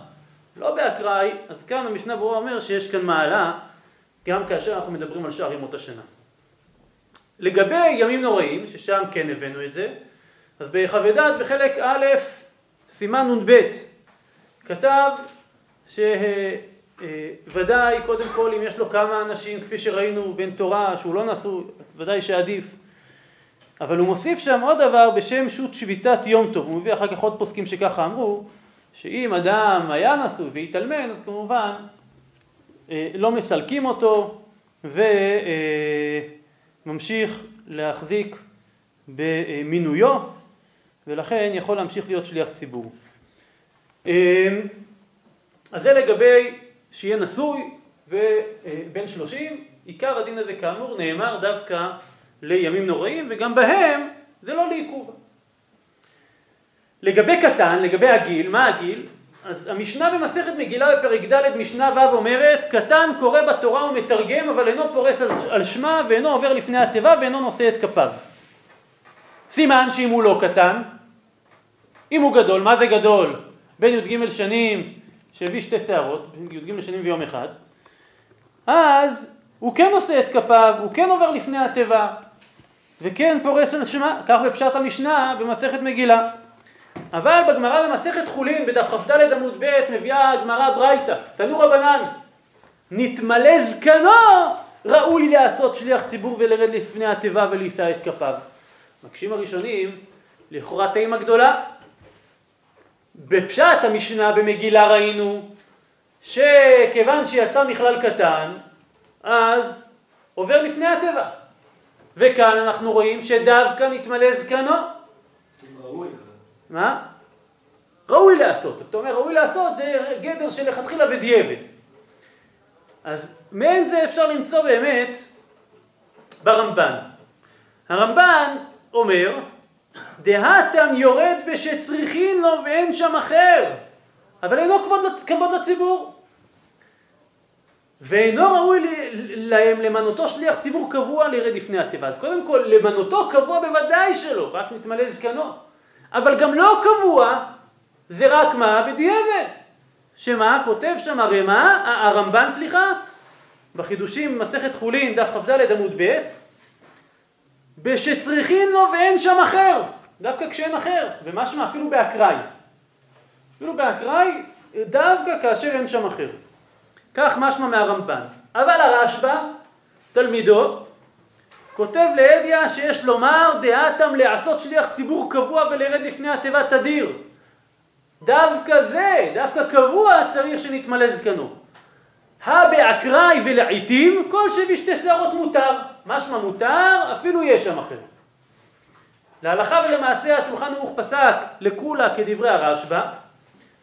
לא באקראי, אז כאן המשנה ברורה אומר שיש כאן מעלה גם כאשר אנחנו מדברים על שאר ימות השנה. לגבי ימים נוראים, ששם כן הבאנו את זה, אז בכ"ד בחלק א', סימן נ"ב, כתב שוודאי קודם כל אם יש לו כמה אנשים, כפי שראינו בן תורה, שהוא לא נשוי, ודאי שעדיף. אבל הוא מוסיף שם עוד דבר בשם שו"ת שביתת יום טוב, הוא מביא אחר כך עוד פוסקים שככה אמרו, שאם אדם היה נשוי והתאלמן, אז כמובן אה, לא מסלקים אותו וממשיך להחזיק במינויו ולכן יכול להמשיך להיות שליח ציבור. אז זה לגבי שיהיה נשוי ובן שלושים, עיקר הדין הזה כאמור נאמר דווקא לימים נוראים וגם בהם זה לא לעיכוב. לגבי קטן, לגבי הגיל, מה הגיל? אז המשנה במסכת מגילה בפרק ד' משנה ו' אומרת קטן קורא בתורה ומתרגם אבל אינו פורס על, שמה ואינו עובר לפני התיבה ואינו נושא את כפיו. סימן שאם הוא לא קטן אם הוא גדול, מה זה גדול? בן י"ג שנים שהביא שתי שערות, י"ג שנים ויום אחד, אז הוא כן עושה את כפיו, הוא כן עובר לפני התיבה, וכן פורס על שמה, כך בפשט המשנה במסכת מגילה. אבל בגמרא במסכת חולין, בדף כ"ד עמוד ב', מביאה הגמרא ברייתא, תנו רבנן, נתמלא זקנו, ראוי לעשות שליח ציבור ולרד לפני התיבה ולישא את כפיו. מקשים הראשונים, לכאורה תימה גדולה, בפשט המשנה במגילה ראינו שכיוון שיצא מכלל קטן, אז עובר לפני התיבה. וכאן אנחנו רואים שדווקא מתמלא זקנו. ראוי. מה? ראוי לעשות. זאת אומרת, ראוי לעשות זה גדר של לכתחילה ודיעבד. אז מעין זה אפשר למצוא באמת ברמב"ן. הרמב"ן אומר דהתם יורד בשצריכין לו ואין שם אחר, אבל אינו כבוד, כבוד לציבור. ואינו ראוי להם למנותו שליח ציבור קבוע לירד לפני התיבה. אז קודם כל, למנותו קבוע בוודאי שלא, רק מתמלא זקנו. אבל גם לא קבוע, זה רק מה? בדיעבד. שמה? כותב שם הרי מה? הרמב"ן, סליחה, בחידושים במסכת חולין, דף כ"ד עמוד ב', בשצריכין לו ואין שם אחר. דווקא כשאין אחר, ומשמע אפילו באקראי. אפילו באקראי, דווקא כאשר אין שם אחר. כך משמע מהרמב"ן. אבל הרשב"א, תלמידו, כותב לידיה שיש לומר דעתם לעשות שליח ציבור קבוע ולרד לפני התיבה תדיר. דווקא זה, דווקא קבוע צריך שנתמלא זקנו. הבאקראי ולעיתים כל שבשתי שערות מותר. משמע מותר, אפילו יש שם אחר. להלכה ולמעשה השולחן ערוך פסק לקולה כדברי הרשב"א,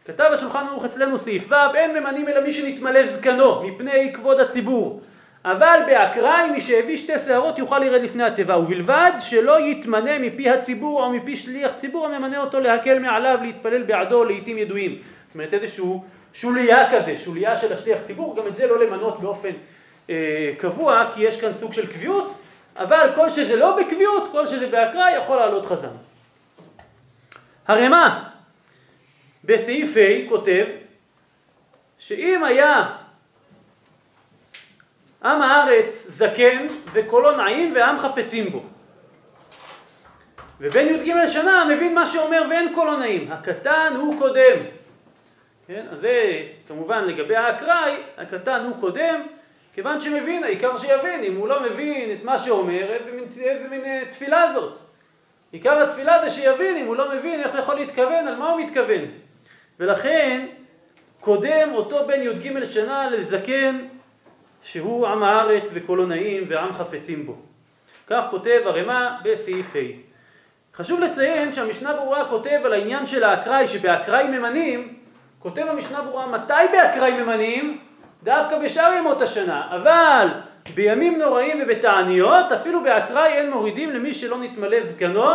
כתב השולחן ערוך אצלנו סעיף ו' אין ממנים אלא מי שנתמלא זקנו מפני כבוד הציבור אבל באקראי מי שהביא שתי שערות יוכל לרד לפני התיבה ובלבד שלא יתמנה מפי הציבור או מפי שליח ציבור הממנה אותו להקל מעליו להתפלל בעדו לעיתים ידועים זאת אומרת איזשהו שוליה כזה, שוליה של השליח ציבור, גם את זה לא למנות באופן אה, קבוע כי יש כאן סוג של קביעות אבל כל שזה לא בקביעות, כל שזה באקראי יכול לעלות חזן. הרמ"א בסעיף ה' כותב שאם היה עם הארץ זקן וקולו נעים ועם חפצים בו ובן י"ג שנה מבין מה שאומר ואין קולו נעים, הקטן הוא קודם. כן? אז זה כמובן לגבי האקראי, הקטן הוא קודם, כיוון שמבין, העיקר שיבין, אם הוא לא מבין את מה שאומר, איזה מין, איזה מין אה, תפילה זאת. עיקר התפילה זה שיבין, אם הוא לא מבין איך הוא יכול להתכוון, על מה הוא מתכוון. ולכן קודם אותו בן י"ג שנה לזקן שהוא עם הארץ וקולו נעים ועם חפצים בו. כך כותב הרמ"א בסעיף ה'. חשוב לציין שהמשנה ברורה כותב על העניין של האקראי, שבאקראי ממנים, כותב המשנה ברורה מתי באקראי ממנים? דווקא בשאר ימות השנה, אבל בימים נוראים ובתעניות, אפילו באקראי אין מורידים למי שלא נתמלא זקנו,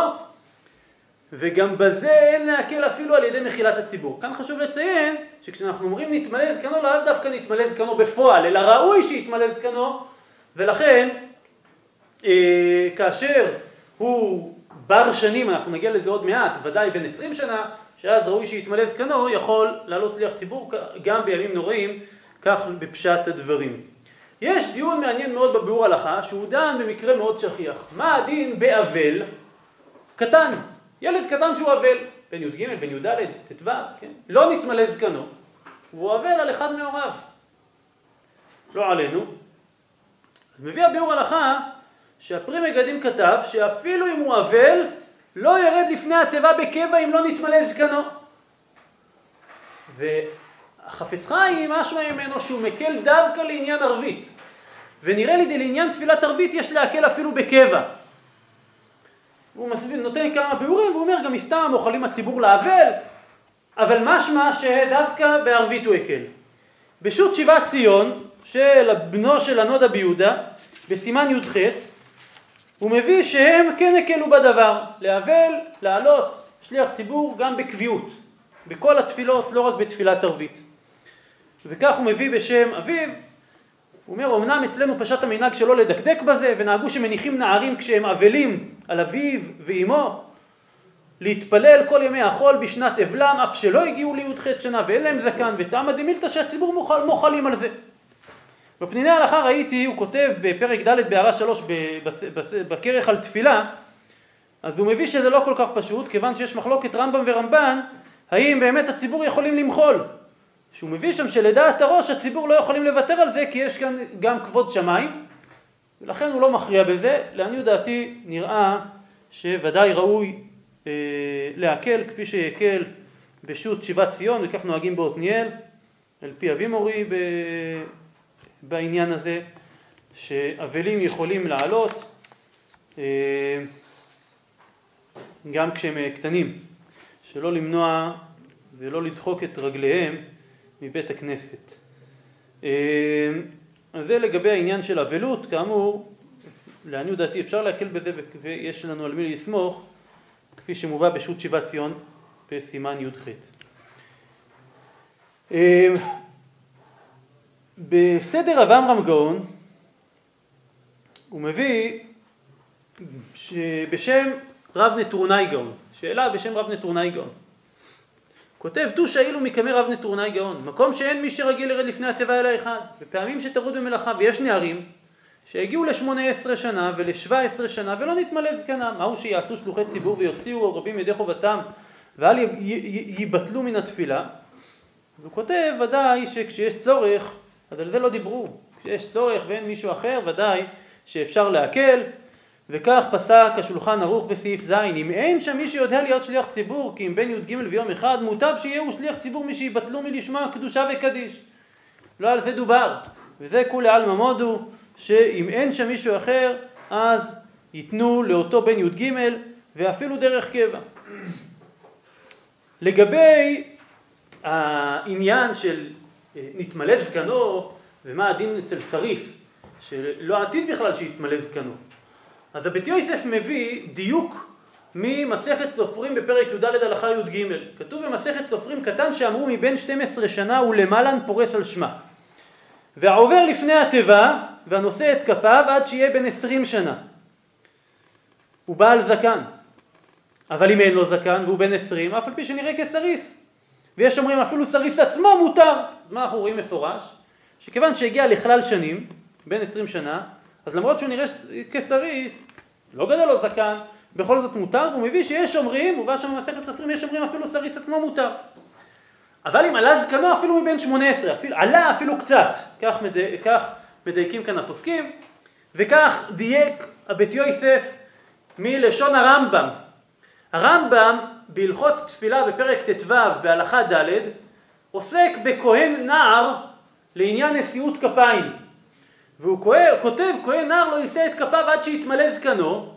וגם בזה אין להקל אפילו על ידי מחילת הציבור. כאן חשוב לציין שכשאנחנו אומרים נתמלא זקנו, לאו דווקא נתמלא זקנו בפועל, אלא ראוי שיתמלא זקנו, ולכן אה, כאשר הוא בר שנים, אנחנו נגיע לזה עוד מעט, ודאי בן עשרים שנה, שאז ראוי שיתמלא זקנו, יכול לעלות ליח ציבור גם בימים נוראים, כך בפשט הדברים. יש דיון מעניין מאוד בביאור הלכה, שהוא דן במקרה מאוד שכיח. מה הדין באבל קטן? ילד קטן שהוא אבל, בן י"ג, בן י"ד, ט"ו, כן? לא נתמלא זקנו, והוא אבל על אחד מהוריו. לא עלינו. אז מביא הביאור הלכה שהפרי מגדים כתב שאפילו אם הוא אבל, לא ירד לפני התיבה בקבע אם לא נתמלא זקנו. והחפץ חיים, משמע ממנו שהוא מקל דווקא לעניין ערבית. ונראה לי לעניין תפילת ערבית יש להקל אפילו בקבע. הוא מסביר, נותן כמה ביאורים והוא אומר גם מסתם אוכלים הציבור לאבל, אבל משמע שדווקא בערבית הוא הקל. בשו"ת שיבת ציון של בנו של הנודה ביהודה, בסימן י"ח, הוא מביא שהם כן הקלו בדבר, לאבל, לעלות, שליח ציבור גם בקביעות, בכל התפילות, לא רק בתפילת ערבית. וכך הוא מביא בשם אביו, הוא אומר, אמנם אצלנו פשט המנהג שלא לדקדק בזה, ונהגו שמניחים נערים כשהם אבלים על אביו ואימו, להתפלל כל ימי החול בשנת אבלם, אף שלא הגיעו לי"ח שנה ואין להם זקן, וטעמא דמילתא שהציבור מוחל, מוחלים על זה. בפניני ההלכה ראיתי, הוא כותב בפרק ד' בהערה שלוש בכרך על תפילה, אז הוא מביא שזה לא כל כך פשוט, כיוון שיש מחלוקת רמב"ם ורמב"ן, האם באמת הציבור יכולים למחול. שהוא מביא שם שלדעת הראש הציבור לא יכולים לוותר על זה כי יש כאן גם כבוד שמיים ולכן הוא לא מכריע בזה, לעניות דעתי נראה שוודאי ראוי אה, להקל כפי שהקל בשו"ת שיבת ציון וכך נוהגים בעתניאל על פי אבי מורי ב... בעניין הזה שאבלים יכולים לעלות אה, גם כשהם קטנים שלא למנוע ולא לדחוק את רגליהם מבית הכנסת. אמ, אז זה לגבי העניין של אבלות, כאמור, לעניות דעתי אפשר להקל בזה ויש לנו על מי לסמוך, כפי שמובא בשו"ת שיבת ציון בסימן י"ח. בסדר רב עמרם גאון הוא מביא בשם רב נטורנאי גאון, שאלה בשם רב נטורנאי גאון. כותב תוש אילו מקמי רב נטורנאי גאון, מקום שאין מי שרגיל לרד לפני התיבה אלא אחד, ופעמים שטרוד במלאכה, ויש נערים שהגיעו לשמונה עשרה שנה ולשבע עשרה שנה ולא נתמלא זקנם, מהו שיעשו שלוחי ציבור ויוציאו רבים ידי חובתם ואל ייבטלו מן התפילה. הוא כותב ודאי שכשיש צורך, אז על זה לא דיברו, כשיש צורך ואין מישהו אחר ודאי שאפשר להקל וכך פסק השולחן ערוך בסעיף ז', אם אין שם מי שיודע להיות שליח ציבור, כי אם בין י"ג ויום אחד, מוטב שיהיו שליח ציבור מי שיבטלו מלשמוע קדושה וקדיש. לא על זה דובר, וזה כולי עלמא מודו, שאם אין שם מישהו אחר, אז ייתנו לאותו בן י"ג, ואפילו דרך קבע. לגבי העניין של נתמלא זקנו ומה הדין אצל שריף שלא עתיד בכלל שיתמלא זקנו. אז הבית יוסף מביא דיוק ממסכת סופרים בפרק י"ד הלכה י"ג. כתוב במסכת סופרים קטן שאמרו מבין 12 שנה ולמעלן פורס על שמה. והעובר לפני התיבה והנושא את כפיו עד שיהיה בן 20 שנה. הוא בעל זקן. אבל אם אין לו זקן והוא בן 20, אף על פי שנראה כסריס. ויש אומרים אפילו סריס עצמו מותר. אז מה אנחנו רואים מפורש? שכיוון שהגיע לכלל שנים, בן 20 שנה, אז למרות שהוא נראה כסריס, לא גדל לו זקן, בכל זאת מותר, והוא מביא שיש אומרים, הוא בא שם במסכת סופרים, יש אומרים אפילו סריס עצמו מותר. אבל אם עלה זקנו אפילו מבין 18, אפילו, עלה אפילו קצת, כך, מדי, כך מדייקים כאן הפוסקים, וכך דייק הבית יוסף מלשון הרמב"ם. הרמב"ם בהלכות תפילה בפרק ט"ו בהלכה ד' עוסק בכהן נער לעניין נשיאות כפיים. והוא כותב, כהן נער לא יישא את כפיו עד שיתמלא זקנו.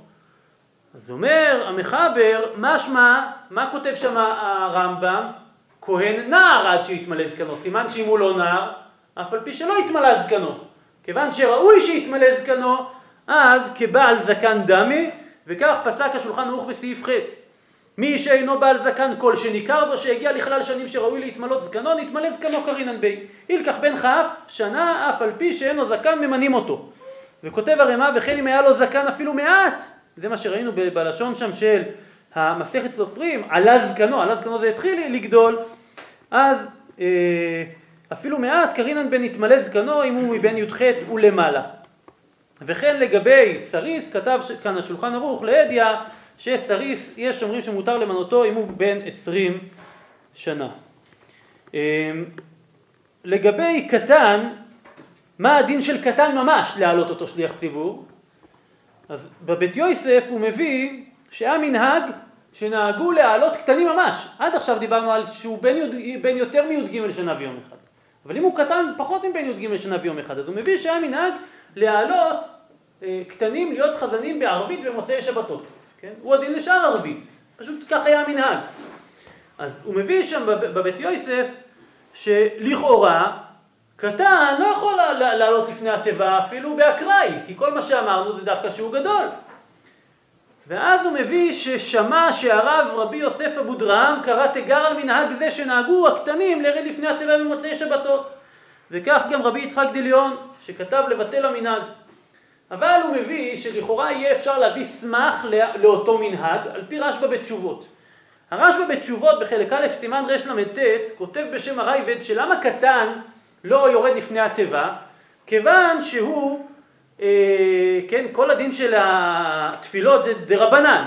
אז אומר המחבר, משמע, מה כותב שם הרמב"ם? כהן נער עד שיתמלא זקנו. סימן שאם הוא לא נער, אף על פי שלא יתמלא זקנו. כיוון שראוי שיתמלא זקנו, אז כבעל זקן דמי, וכך פסק השולחן ערוך בסעיף ח'. מי שאינו בעל זקן כל שניכר בו שהגיע לכלל שנים שראוי להתמלות זקנו, נתמלא זקנו קרינן בי. ילקח בן כף שנה אף על פי שאינו זקן ממנים אותו. וכותב הרמ"א וכן אם היה לו זקן אפילו מעט, זה מה שראינו בלשון שם של המסכת סופרים, עלה זקנו, עלה זקנו זה התחיל לגדול, אז אה, אפילו מעט קרינן בן נתמלא זקנו אם הוא מבן י"ח ולמעלה. וכן לגבי סריס כתב כאן השולחן ערוך לאדיה שסריס יש אומרים שמותר למנותו אם הוא בן עשרים שנה. אמ, לגבי קטן, מה הדין של קטן ממש להעלות אותו שליח ציבור? אז בבית יוסף הוא מביא שהיה מנהג שנהגו להעלות קטנים ממש. עד עכשיו דיברנו על שהוא בן, יוד, בן יותר מי"ג שנה ויום אחד. אבל אם הוא קטן פחות מבן י"ג שנה ויום אחד, אז הוא מביא שהיה מנהג להעלות אה, קטנים להיות חזנים בערבית במוצאי שבתות. כן? הוא הדין לשאר ערבית, פשוט כך היה המנהג. אז הוא מביא שם בבית יוסף שלכאורה קטן לא יכול לעלות לפני התיבה אפילו באקראי, כי כל מה שאמרנו זה דווקא שהוא גדול. ואז הוא מביא ששמע שהרב רבי יוסף אבודרהם קרא תיגר על מנהג זה שנהגו הקטנים לרד לפני התיבה במוצאי שבתות. וכך גם רבי יצחק דליון שכתב לבטל המנהג. אבל הוא מביא שלכאורה יהיה אפשר להביא סמך לאותו מנהג על פי רשב"א בתשובות. הרשב"א בתשובות בחלק א' סימן רל"ט כותב בשם הרייבד שלמה קטן לא יורד לפני התיבה כיוון שהוא, אה, כן, כל הדין של התפילות זה דרבנן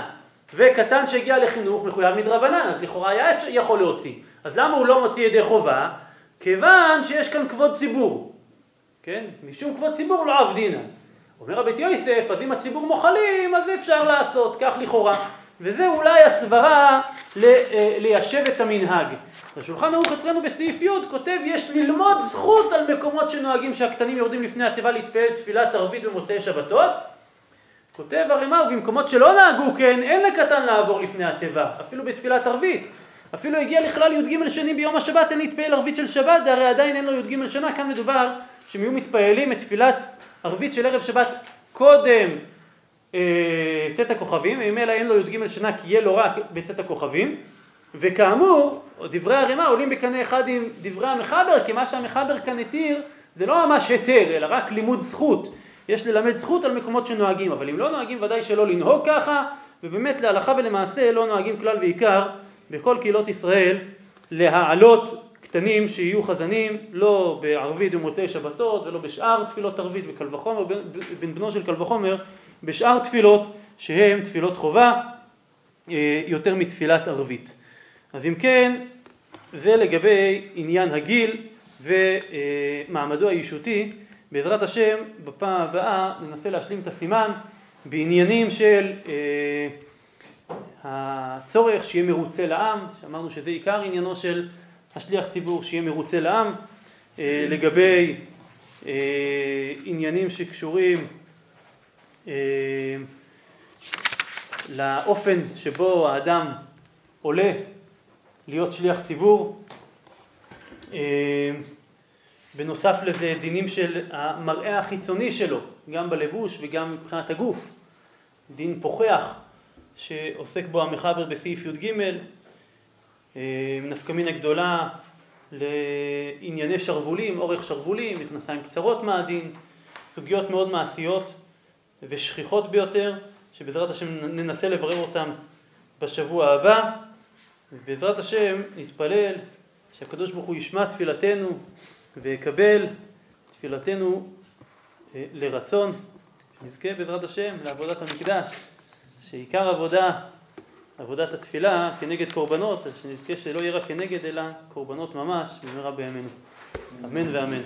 וקטן שהגיע לחינוך מחויב מדרבנן אז לכאורה היה יכול להוציא אז למה הוא לא מוציא ידי חובה? כיוון שיש כאן כבוד ציבור, כן? משום כבוד ציבור לא עבדינן אומר הבית יוסף, אז אם הציבור מוחלים, אז אפשר לעשות, כך לכאורה. וזה אולי הסברה אה, ליישב את המנהג. השולחן ערוך אצלנו בסעיף י' כותב יש ללמוד זכות על מקומות שנוהגים שהקטנים יורדים לפני התיבה להתפעל תפילת ערבית במוצאי שבתות. כותב הרמ"א ובמקומות שלא נהגו כן אין לקטן לעבור לפני התיבה אפילו בתפילת ערבית אפילו הגיע לכלל י"ג שני ביום השבת אין להתפעל ערבית של שבת הרי עדיין אין לו י"ג שנה. כאן מדובר שהם יהיו מתפעלים את תפילת ערבית של ערב שבת קודם אה, צאת הכוכבים, ממילא אין לו י"ג שנה כי יהיה לו רק בצאת הכוכבים, וכאמור, דברי הרימה עולים בקנה אחד עם דברי המחבר, כי מה שהמחבר כאן התיר זה לא ממש היתר, אלא רק לימוד זכות. יש ללמד זכות על מקומות שנוהגים, אבל אם לא נוהגים ודאי שלא לנהוג ככה, ובאמת להלכה ולמעשה לא נוהגים כלל ועיקר בכל קהילות ישראל להעלות קטנים שיהיו חזנים לא בערבית ומוצאי שבתות ולא בשאר תפילות ערבית וקל וחומר, בן בנו של קל וחומר בשאר תפילות שהן תפילות חובה אה, יותר מתפילת ערבית. אז אם כן זה לגבי עניין הגיל ומעמדו האישותי בעזרת השם בפעם הבאה ננסה להשלים את הסימן בעניינים של אה, הצורך שיהיה מרוצה לעם שאמרנו שזה עיקר עניינו של השליח ציבור שיהיה מרוצה לעם, אה, לגבי אה, עניינים שקשורים אה, לאופן שבו האדם עולה להיות שליח ציבור, בנוסף לזה דינים של המראה החיצוני שלו, גם בלבוש וגם מבחינת הגוף. דין פוחח שעוסק בו המחבר בסעיף י"ג, נפקא מינה גדולה לענייני שרוולים, אורך שרוולים, מכנסיים קצרות מהדין, סוגיות מאוד מעשיות ושכיחות ביותר, שבעזרת השם ננסה לברר אותן בשבוע הבא, ובעזרת השם נתפלל שהקדוש ברוך הוא ישמע תפילתנו ויקבל תפילתנו לרצון, שנזכה בעזרת השם לעבודת המקדש, שעיקר עבודה, עבודת התפילה כנגד קורבנות, אז שנזכה שלא יהיה רק כנגד אלא קורבנות ממש במהרה בימינו, אמן ואמן.